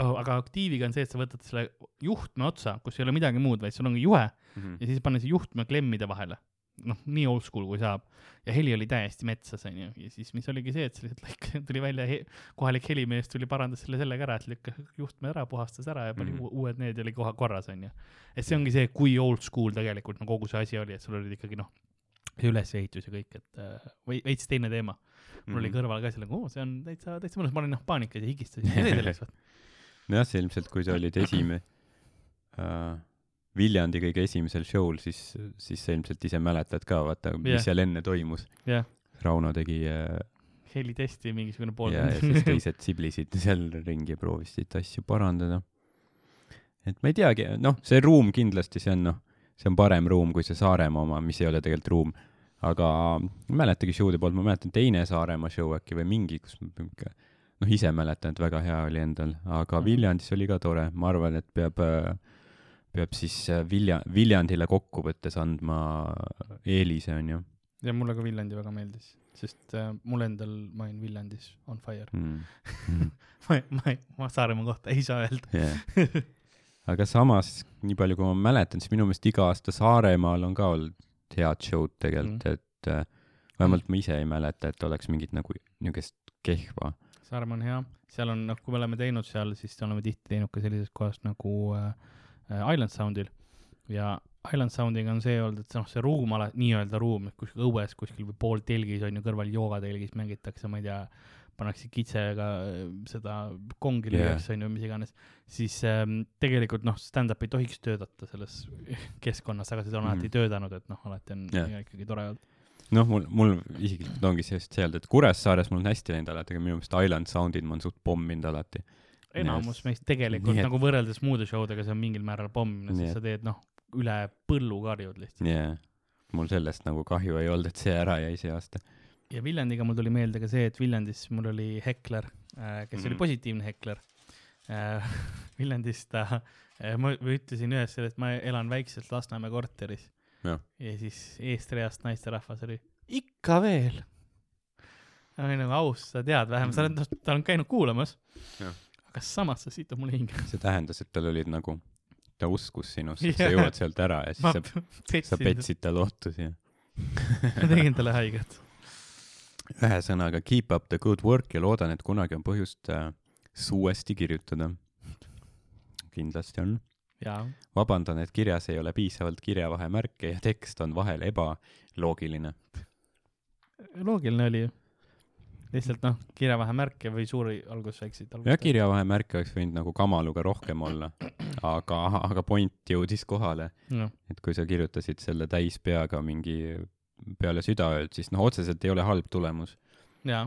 oh,, aga aktiiviga on see, et sa võtad selle juhtme otsa, kus ei ole midagi muud, vaid sul ongi juhe Mhm. ja siis paned see juhtme klemmide vahele. noh, nii old school kui saab. ja heli oli täiesti metsas, onju. ja siis, mis oligi see, et see lihtsalt lõik- [LAUGHS] tuli välja he,, kohalik helimees tuli, parandas selle sellega ära, et lükkas juhtme ära, puhastas ära ja pani mm. -hmm. uued need ja oli kohe korras, onju. et see ongi see, kui old school tegelikult no kogu see asi oli, et sul olid ikkagi noh, see ülesehitus ja kõik, et äh, või veits teine teema. mul oli Mhm. kõrval ka selle, oo, see on täitsa, täitsa mõnus, ma olin noh paanikas ja higistasin, see selleks. nojah, see ilmselt, kui sa olid [CLEARS THROAT] esime- äh,, Viljandi kõige esimesel show'l, siis, siis sa ilmselt ise mäletad ka, vaata, mis Jah. seal enne toimus. jah, Rauno tegi äh, helitesti mingisugune pool ja, ja siis teised [LAUGHS] siblisid seal ringi ja proovisid asju parandada. et ma ei teagi, noh, see ruum kindlasti, see on noh, see on parem ruum kui see Saaremaa oma, mis ei ole tegelikult ruum. aga ma ei mäletagi show'de poolt, ma mäletan teine Saaremaa show äkki või mingi, kus ma mingi noh, ise mäletan, et väga hea oli endal, aga Mhm. Viljandis oli ka tore, ma arvan, et peab, peab siis äh, Vilja, Viljandile kokkuvõttes andma eelise, onju ja mulle ka Viljandi väga meeldis, sest äh, mul endal, ma olin Viljandis on fire. mm.. ma, ma, ma Saaremaa kohta ei saa öelda. Yeah. [LAUGHS] aga samas, nii palju kui ma mäletan, siis minu meelest iga aasta Saaremaal on ka olnud head show'd tegelikult mm., et äh, vähemalt ma ise ei mäleta, et oleks mingit nagu niisugust kehva. Saaremaa on hea, seal on, noh, kui me oleme teinud seal, siis oleme tihti teinud ka sellises kohas nagu äh, Island Soundil ja Island Soundiga on see olnud, et see noh, see ruum ala-, nii-öelda ruum, et kuskil õues kuskil või pooltelgis on ju kõrval joogatelgis mängitakse, ma ei tea, pannakse kitsega äh, seda kongi lüüakse on ju, mis iganes, siis ähm, tegelikult noh, stand-up ei tohiks töötada selles [LAUGHS] keskkonnas, aga seda on Mhm. alati töötanud, et noh, alati on yeah. ikkagi tore olnud. noh, mul, mul isiklikult ongi see just see olnud, et Kuressaares mul on hästi läinud alati, aga minu meelest Island Soundid ma olen suht pomminud alati. Enamus meist tegelikult et- nagu võrreldes muude show dega, see on mingil määral pomm, Nii sest sa teed noh, üle põllu karjud lihtsalt. jaa, mul sellest nagu kahju ei olnud, et see ära jäi see aasta. ja Viljandiga mul tuli meelde ka see, et Viljandis mul oli hekler, kes mm. oli Mhm. positiivne hekler. [LAUGHS] Viljandis ta, ma ma ütlesin ühes sellest, ma elan väikses Lasnamäe korteris. Ja siis eestreast naisterahvas oli ikka veel. ma olin nagu aus, sa tead vähemalt, sa oled, noh, ta on käinud kuulamas Jah.. aga samas sa situd mulle hinge. see tähendas, et tal olid nagu, ta uskus sinusse, et Jaa. sa jõuad sealt ära ja siis ma sa, sa petsid ta lootusi. ma tegin talle haiget. ühesõnaga, keep up the good work ja loodan, et kunagi on põhjust äh, uuesti kirjutada. kindlasti on. vabandan, et kirjas ei ole piisavalt kirjavahemärke ja tekst on vahel ebaloogiline. loogiline oli ju. Lihtsalt noh, kirjavahemärke või suuri algusväikseid jah, algusväikseid. kirjavahemärke oleks võinud nagu kamaluga rohkem olla, aga, aga point jõudis kohale, noh, et kui sa kirjutasid selle täis peaga mingi peale südaööd, siis noh, otseselt ei ole halb tulemus. jaa,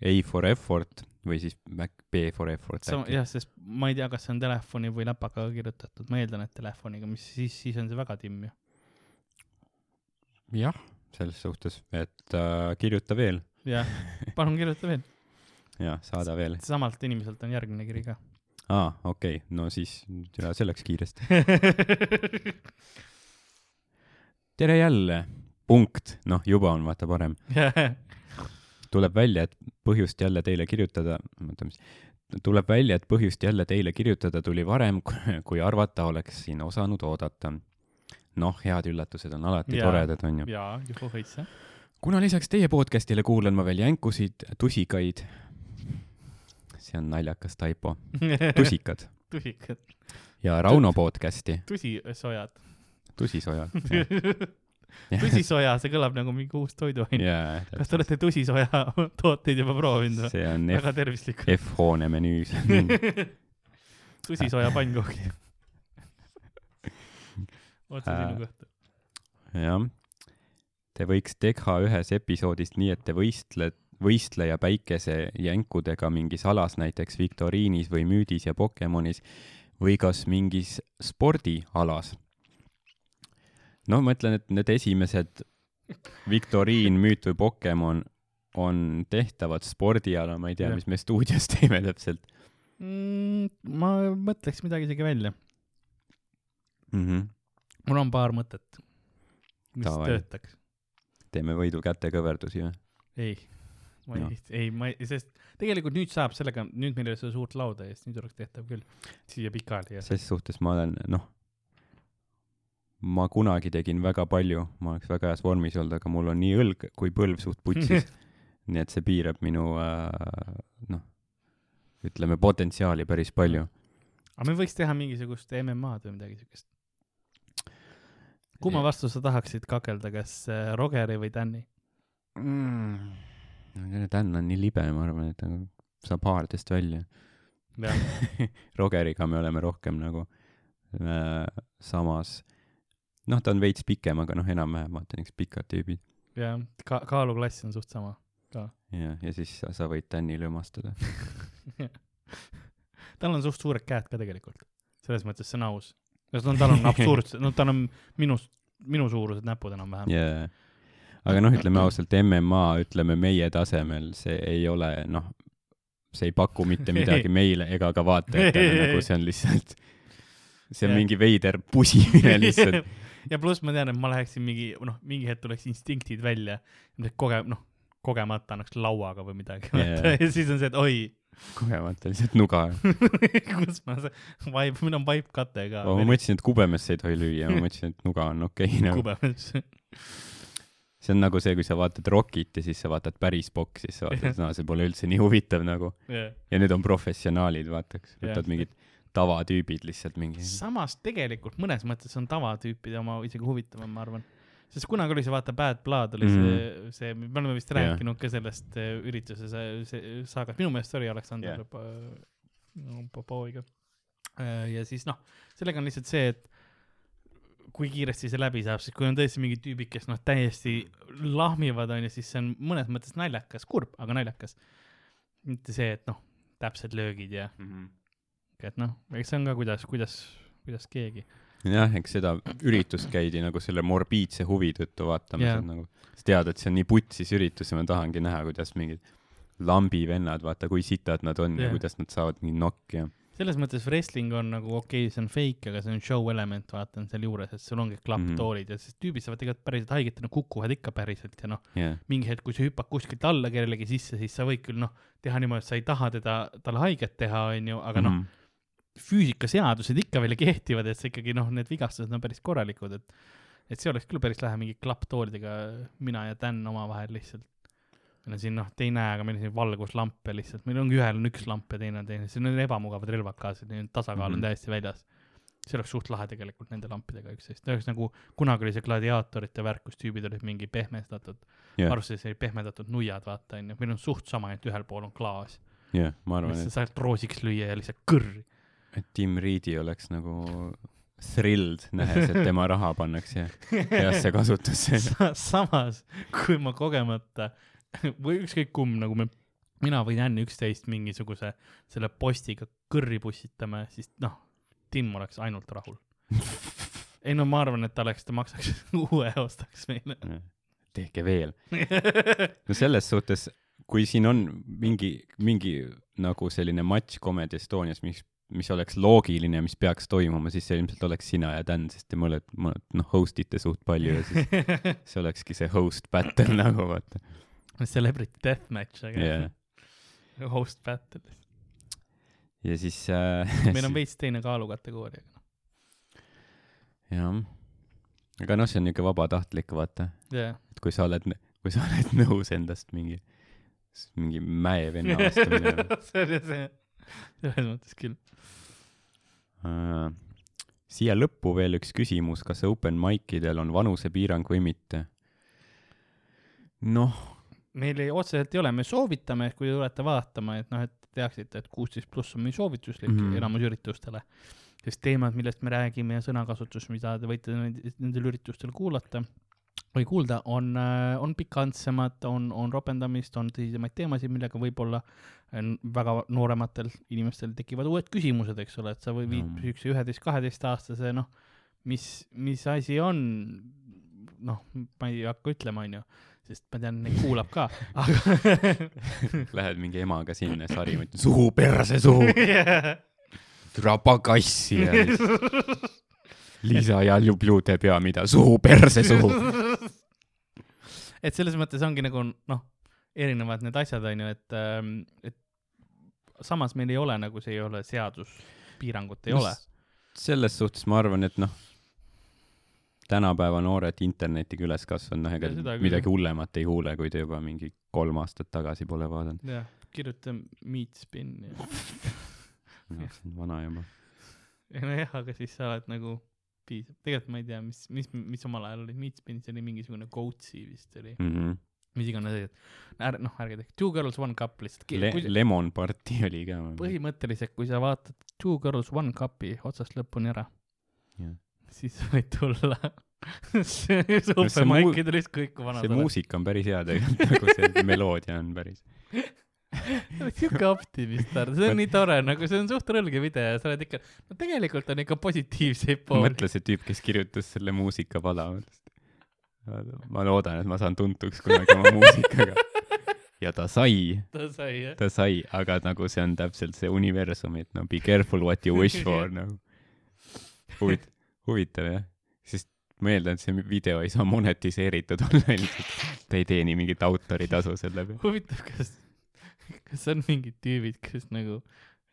A for effort või siis B for effort jah, sest ma ei tea, kas see on telefoni või läpakaga kirjutatud, ma eeldan, et telefoniga, mis siis, siis on see väga timm ju. jah, selles suhtes, et äh, kirjuta veel jah, [LAUGHS] palun kirjuta veel. ja saada veel. samalt inimeselt on järgmine kiri ka. aa, okei okay., no siis ja see läks kiiresti. [LAUGHS] tere jälle, punkt, noh, juba on vaata parem. [LAUGHS] tuleb välja, et põhjust jälle teile kirjutada, oota, mis, tuleb välja, et põhjust jälle teile kirjutada tuli varem, kui arvata oleksin osanud oodata. noh, head üllatused on alati Jaa. toredad, onju. jaa, juhu hõitsa. Kuna lisaks teie podcast'ile kuulan ma veel jänkusid, tusikaid, see on naljakas taipo, [LAUGHS] tusikad tusikad, ja Rauno podcast'i, tusisojad. [LAUGHS] tusisoja. tusisoja, see kõlab nagu mingi uus toiduaine. jaa, kas te olete tusisoja [LAUGHS] tooteid juba proovinud või? see on väga tervislik. F-hoone menüüs. tusisoja pannkook. otse Äh. sinu kohta. jah. Te võiks teha ühes episoodis nii, et te võistled, võistleja päikesejänkudega mingis alas, näiteks viktoriinis või müüdis ja Pokemonis või kas mingis spordialas. no ma ütlen, et need esimesed viktoriin, müüt või Pokemon on tehtavad spordiala, ma ei tea, mis me stuudios teeme täpselt mm,. ma mõtleks midagi isegi välja. mm. -hmm. mul on paar mõtet, mis Davai. töötaks. Teeme võidu kätekõverdusi või? ei, ma ei no., ei, ma ei, sest tegelikult nüüd saab sellega, nüüd meil ei ole seda suurt lauda ees, nüüd oleks tehtav küll siia pikali ja ses suhtes ma olen, noh, ma kunagi tegin väga palju, ma oleks väga heas vormis olnud, aga mul on nii õlg kui põlv suht putsis. [LAUGHS] nii et see piirab minu äh,, noh, ütleme potentsiaali päris palju. aga me võiks teha mingisugust MM-ad või midagi siukest. Kumma vastu sa tahaksid kakelda, kas äh, Rogeri või Danny? mm.? Dan on nii libe, ma arvan, et ta saab haardest välja. jah, [LAUGHS] Rogeriga me oleme rohkem nagu äh, samas, noh, ta on veits pikem, aga noh, enam-vähem vaata niisugused pikad tüübid. jah, ka-, kaaluklass on suht sama. ja, ja siis sa, sa võid Tänni lömastada. [LAUGHS] tal on suht suured käed ka tegelikult, selles mõttes see on aus. [LAUGHS] no tal on absurdsed, no tal on minust, minu suurused näpud enam-vähem. jaa. aga noh, ütleme ausalt, MMA, ütleme meie tasemel, see ei ole noh, see ei paku mitte midagi [LAUGHS] meile ega ka vaatajatele, [LAUGHS] nagu see on lihtsalt, see on Jah. mingi veider pusimine lihtsalt. ja pluss ma tean, et ma läheksin mingi, noh, mingi hetk tuleks instinktid välja, koge-, noh, kogemata annaks lauaga või midagi Jaa. ja siis on see, et oi, kogemata lihtsalt nuga. [LAUGHS] kus ma see, vaip, meil on vaipkate ka. ma mõtlesin, et kubemesse ei tohi lüüa, ma mõtlesin, et nuga on okei okay, [LAUGHS] nagu. kubemes. see on nagu see, kui sa vaatad Rockit ja siis sa vaatad päris boksi, siis sa vaatad, et no see pole üldse nii huvitav nagu. ja need on professionaalid, vaataks, võtad mingid tavatüübid lihtsalt mingi. samas tegelikult mõnes mõttes on tavatüüpide oma isegi huvitavam, ma arvan. Sest kunagi oli see, vaata, Bad Blood oli see, see, me oleme vist rääkinud ka sellest eh, ürituse see, see saagat, minu meelest oli Aleksandr Jah. yeah. Popoviga. ja siis noh, sellega on lihtsalt see, et kui kiiresti see läbi saab, siis kui on tõesti mingid tüübid, kes noh, täiesti lahmivad, onju, siis see on mõnes mõttes naljakas, kurb, aga naljakas. mitte see, et noh, täpsed löögid ja, et noh, eks see on ka, kuidas, kuidas, kuidas keegi. jah, eks seda üritust käidi nagu selle morbiidse huvi tõttu vaatamas yeah., et nagu sa tead, et see on nii putsis üritus ja ma tahangi näha, kuidas mingid lambi vennad, vaata kui sitad nad on yeah. Ja kuidas nad saavad mingi nokki ja selles mõttes wrestling on nagu okei okay,, see on fake, aga see on show element, vaata, on seal juures, et sul ongi klapptoolid mm -hmm. ja siis tüübid saavad tegelikult päriselt haigetena, kukuvad ikka päriselt ja noh, yeah. mingi hetk, kui sa hüppad kuskilt alla kellelegi sisse, siis sa võid küll noh, teha niimoodi, et sa ei taha teda, talle haiget teha, onju, aga noh, Mhm. Füüsikaseadused ikka veel kehtivad, et see ikkagi noh, need vigastused on päris korralikud, et et see oleks küll päris lahe mingi klapptoolidega mina ja Dan omavahel lihtsalt. meil on siin noh, te ei näe, aga meil on siin valguslampe lihtsalt, meil ongi ühel on üks lamp ja teine on teine, siin on ebamugavad relvad ka, see tasakaal mm -hmm. Mhm. on täiesti väljas. see oleks suht lahe tegelikult nende lampidega üksteist, see oleks nagu kunagi oli see gladiaatorite värk, kus tüübid olid mingi pehmestatud Jah. yeah., arvestades olid pehmendatud nuiad, vaata onju, meil on suht sama, ainult ühel pool on klaas, jah, ma arvan, sa saad roosiks lüüa ja lihtsalt kõrri. Et Tim Reedi oleks nagu thrilled, nähes, et tema raha pannakse heasse [LAUGHS] kasutusse. Sa- samas, kui ma kogemata [LAUGHS] või ükskõik kumb, nagu me, mina või Dan üksteist mingisuguse selle postiga kõrri pussitame, siis noh, Tim oleks ainult rahul. [LAUGHS] ei no ma arvan, et ta oleks, ta maksaks uue, ostaks meile. tehke veel. no selles suhtes, kui siin on mingi, mingi nagu selline matš Comedy Estonias, mis, mis oleks loogiline mis peaks toimuma, siis see ilmselt oleks sina ja Dan, sest te mõlemad, mõlemad noh, host ite suht palju ja siis [LAUGHS] see olekski see host battle [LAUGHS] nagu vaata Celebrity deathmatch, aga yeah.. yeah. host battle. ja siis äh. [LAUGHS] meil on veits teine kaalukategooria. jah, aga noh, see on niuke vabatahtlik, vaata, jah, et kui sa oled, kui sa oled nõus endast mingi, mingi mäevenna vastu minema see oli see, [LAUGHS] selles mõttes küll. Äh, siia lõppu veel üks küsimus, kas open mic idel on vanusepiirang või mitte? noh, meil ei, otseselt ei ole, me soovitame, kui te tulete vaatama, et noh, et teaksite, et kuusteist pluss on meil soovituslik mm. -hmm. enamus üritustele. sest teemad, millest me räägime ja sõnakasutus, mida te võite nendel üritustel kuulata või kuulda, on, on pikantsemad, on, on ropendamist, on tõsisemaid teemasid, millega võib-olla on väga noorematel inimestel tekivad uued küsimused, eks ole, et sa või viid Mm. siukse üheteist-kaheteistaastase, noh, mis, mis asi on, noh, ma ei hakka ütlema, onju sest ma tean, neid kuulab ka, [LAUGHS] aga [LAUGHS] lähed mingi emaga sinna, sari, ma ütlen suhu, perse suhu, türa pagassi ja siis Liisa ja Ljublju teeb ja mida, suhu, perse suhu. [LAUGHS] et selles mõttes ongi nagu noh, erinevad need asjad onju, et, et samas meil ei ole nagu see ei ole seadus, piirangut ei No ole. selles suhtes ma arvan, et noh, tänapäeva noored internetiga üles kasvanud, noh, ega midagi hullemat ei kuule, kui te juba mingi kolm aastat tagasi pole vaadanud. jah, kirjuta meat spin ja, [LAUGHS] noh, see on vana juba. [LAUGHS] ja nojah, aga siis sa oled nagu piisab, tegelikult ma ei tea, mis, mis, mis omal ajal oli meat spin, see oli mingisugune goatsi vist oli, Mm -hmm. mis iganes asjad. ärge, noh, ärge tehke, two girls one cup lihtsalt Le Kui- Lemon Party [LAUGHS] oli ka. põhimõtteliselt, kui sa vaatad Two Girls One Cupi otsast lõpuni ära Jah., siis võid tulla [LAUGHS] see see super muu- maikid olid kõik vanad see. muusika on päris hea tegelikult, nagu see meloodia on päris. [LAUGHS] [LAUGHS] siuke optimist, see on nii tore, nagu see on suht rõlge video ja sa oled ikka, no tegelikult on ikka positiivseid pooli. mõtle see tüüp, kes kirjutas selle muusikapala. ma loodan, et ma saan tuntuks kunagi oma muusikaga. [LAUGHS] ja ta sai, ta sai jah. ta sai, aga nagu see on täpselt see universum, et no be careful what you wish for [LAUGHS] nagu. huvit-, huvitav jah, sest ma eeldan, et see video ei saa monetiseeritud olla ilmselt. ta ei teeni mingit autoritasu selle pealt. huvitav, kas, kas on mingid tüübid, kes nagu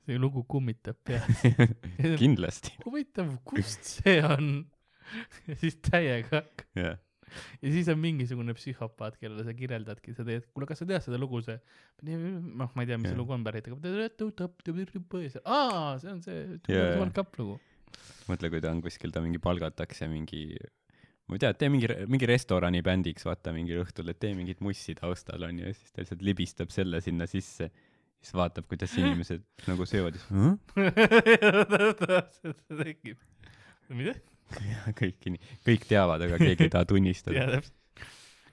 see lugu kummitab peas. [LAUGHS] kindlasti, huvitav, kust see on? ja siis täiega hakkab jah. ja siis on mingisugune psühhopaat, kellele sa kirjeldadki, sa teed, kuule, kas sa tead seda lugu, see, noh, ma ei tea, mis see Jah. lugu on pärit, aga aa, see on see World jaa. Cup lugu. mõtle, kui ta on kuskil, ta mingi palgatakse mingi, ma ei tea, tee mingi, mingi restorani bändiks, vaata mingil õhtul, et tee mingit mussi taustal onju, ja siis ta lihtsalt libistab selle sinna sisse. siis vaatab, kuidas [LAUGHS] inimesed nagu söövad ja siis [LAUGHS] tekib. mida? ja kõik, kõik teavad, aga keegi ei taha jaa, tunnistada täpselt.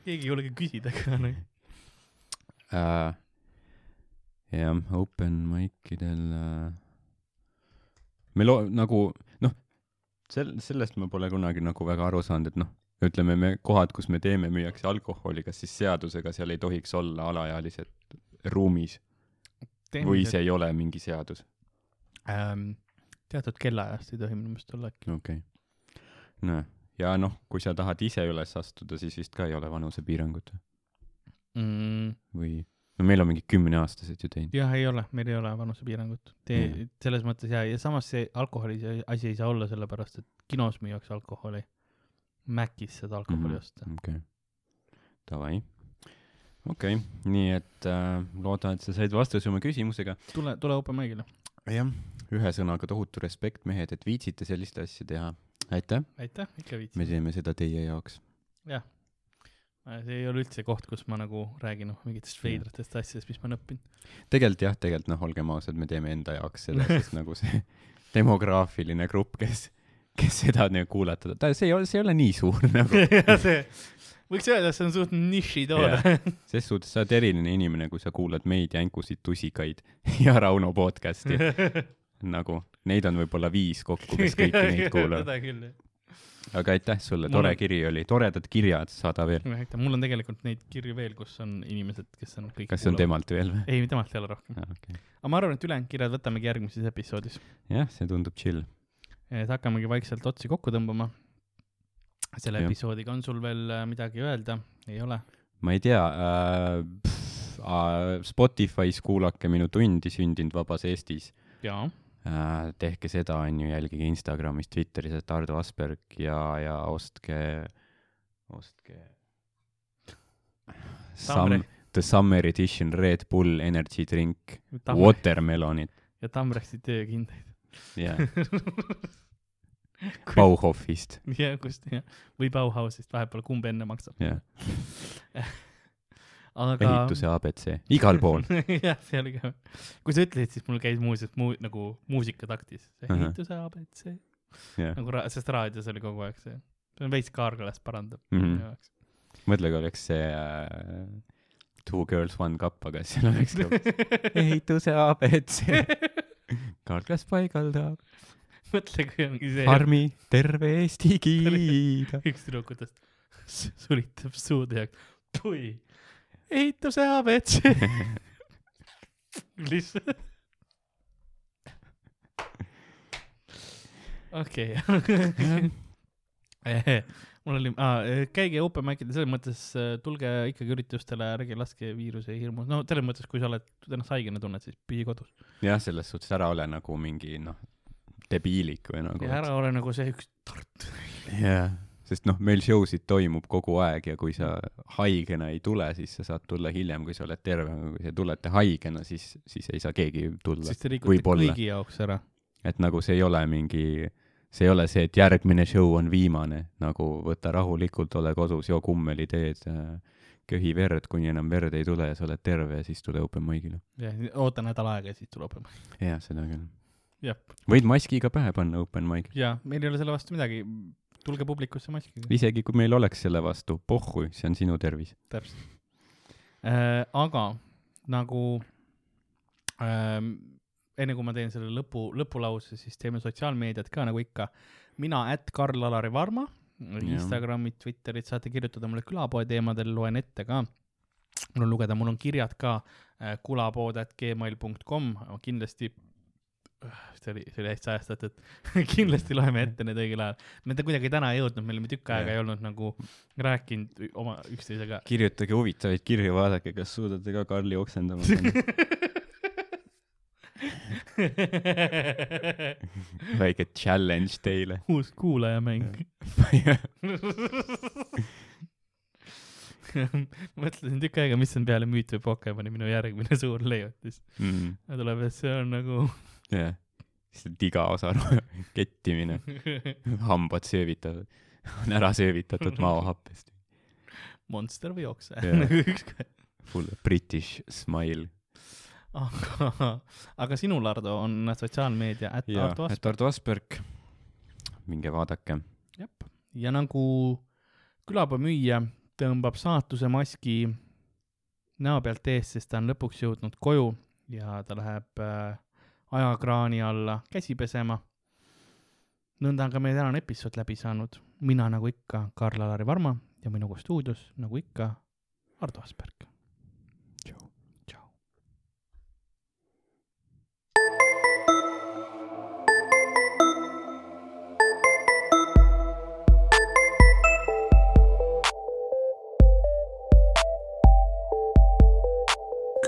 keegi ei julge küsida ka nagu. äh,. jah, open mic idel äh,. me loo-, nagu sel-, sellest ma pole kunagi nagu väga aru saanud, et noh, ütleme me kohad, kus me teeme, müüakse alkoholi, kas siis seadusega seal ei tohiks olla alaealised ruumis või see ei ole mingi seadus? ähm,. teatud kellaajast ei tohi minu meelest olla äkki. okei okay.. noh, ja noh, kui sa tahad ise üles astuda, siis vist ka ei ole vanusepiirangut Mm, või? No meil on mingid kümneaastased ju teinud. jah, ei ole, meil ei ole vanusepiirangut. Tee Mm., selles mõttes ja, ja samas see alkoholi see asi ei saa olla sellepärast, et kinos müüakse alkoholi. Macis saad alkoholi Mhm. osta. okei okay., davai. okei okay., nii et äh, loodan, et sa said vastuse oma küsimusega. tule, tule open mic'ile. jah, ühesõnaga tohutu respekt, mehed, et viitsite sellist asja teha. aitäh, aitäh, ikka me viitsin. teeme seda teie jaoks. jah. See ei ole üldse koht, kus ma nagu räägin noh, mingitest veidratest asjadest, mis ma olen õppinud. tegelikult jah, tegelikult noh, olgem ausad, me teeme enda jaoks seda, sest nagu see demograafiline grupp, kes, kes seda nagu kuulata, ta, see ei ole, see ei ole nii suur [LAUGHS] nagu. [LAUGHS] see, võiks öelda, et see on suht nišitoode. ses suhtes sa oled eriline inimene, kui sa kuulad meid, Jänkusid, Tusikaid [LAUGHS] ja Rauno podcast'i. nagu neid on võib-olla viis kokku, kes kõiki neid kuulavad. seda küll, jah. Aga aitäh sulle, tore on- kiri oli, toredad kirjad, saada veel. mul on tegelikult neid kirju veel, kus on inimesed, kes on kõik kas see on? temalt veel või? ei, temalt ei ole rohkem. Okay. aga ma arvan, et ülejäänud kirjad võtamegi järgmises episoodis. jah, see tundub chill. et hakkamegi vaikselt otsi kokku tõmbama. selle Jah. episoodiga on sul veel äh, midagi öelda? ei ole? ma ei tea äh,, äh, Spotify's kuulake minu tundi sündinud vabas Eestis jaa. äh,. tehke seda, onju, jälgige Instagramis, Twitteris, et Ardo Asperg ja, ja ostke, ostke. Some, The Summer Edition Red Bull Energy Drink, Tamre Watermelonit, ja Tamrexi töökindaid. jah, [LAUGHS] Bauhofist, jah, kust jah, või Bauhausist, vahepeal kumb enne maksab. jah, [LAUGHS] aga. ehituse abc, igal pool. [LAUGHS] jah, see oli ka, kui sa ütlesid, siis mul käis muuseas muu-, nagu muusika taktis, ehituse abc, jah, nagu ra-, sest raadios oli kogu aeg see, see on veits kaargalast parandab minu jaoks. mõtle, kui oleks see äh, Two Girls One Cup, aga seal oleks [LAUGHS] ehituse abc, [LAUGHS] Karklas paigaldab, mõtle, kui ongi see farmi terve Eesti kiidab. üks tüdrukutest sulitab suude ja tui, ehituse abc. [LAUGHS] lihtsalt. okei. [LAUGHS] mul oli ah,, käige open mic'idel selles mõttes, tulge ikkagi üritustele, ärge laske viiruse hirmu, no selles mõttes, kui sa oled ennast haigena tunned, siis püsi kodus. jah, selles suhtes ära ole nagu mingi noh, debiilik või nagu. ära ole nagu see üks Tartu. jah, sest noh, meil show sid toimub kogu aeg ja kui sa haigena ei tule, siis sa saad tulla hiljem, kui sa oled terve, aga kui sa tulete haigena, siis, siis ei saa keegi tulla. siis te rikute kõigi jaoks ära. et nagu see ei ole mingi, see ei ole see, et järgmine show on viimane, nagu võta rahulikult, ole kodus, joo kummeli-teed, köhi verd, kuni enam verd ei tule ja sa oled terve ja siis tule open mic'ile. jah, oota nädal aega ja siis tuleb open mic. jah, seda küll. võid maski ka pähe panna open mic'il. ja meil ei ole selle vastu midagi. Tulge publikusse maskiga. isegi kui meil oleks selle vastu, pohhui, see on sinu tervis. täpselt äh,. aga nagu ähm, enne kui ma teen selle lõpu, lõpulause, siis teeme sotsiaalmeediat ka nagu ikka. mina, at Karl-Alari Varma, Instagrami, Twitterit saate kirjutada mulle külapoe teemadel, loen ette ka. mul on lugeda, mul on kirjad ka äh, kulapood.gmail.com, kindlasti see oli, see oli hästi ajastatud [LAUGHS] kindlasti loeme ette need õigel ajal. me ta kuidagi täna ei jõudnud, me olime tükk aega Jah. ei olnud nagu rääkinud oma üksteisega. kirjutage huvitavaid kirju, vaadake, kas suudate ka Karli oksendama panna. [LAUGHS] väike challenge teile. uus kuulajamäng. [LAUGHS] mõtlesin tükk aega, mis on peale Müüt või Pokemoni minu järgmine suur leiutis. Mm, tuleb, et see on nagu jah, lihtsalt igaosaru kettimine, [LAUGHS] hambad söövitavad, on ära söövitatud maohappest. monster või okse Jah. nagu. Full British smile. aga, aga sinul, Ardo, on sotsiaalmeedia ätt ja, Ardo Asp- et Ardo Asperg, minge vaadake. ja nagu külapea müüja tõmbab saatuse maski näo pealt ees, sest ta on lõpuks jõudnud koju ja ta läheb äh, ajakraani alla käsi pesema. nõnda on ka meie tänane episood läbi saanud. mina nagu ikka, Karl-Alari Varma ja minuga stuudios nagu ikka, Ardo Asperg.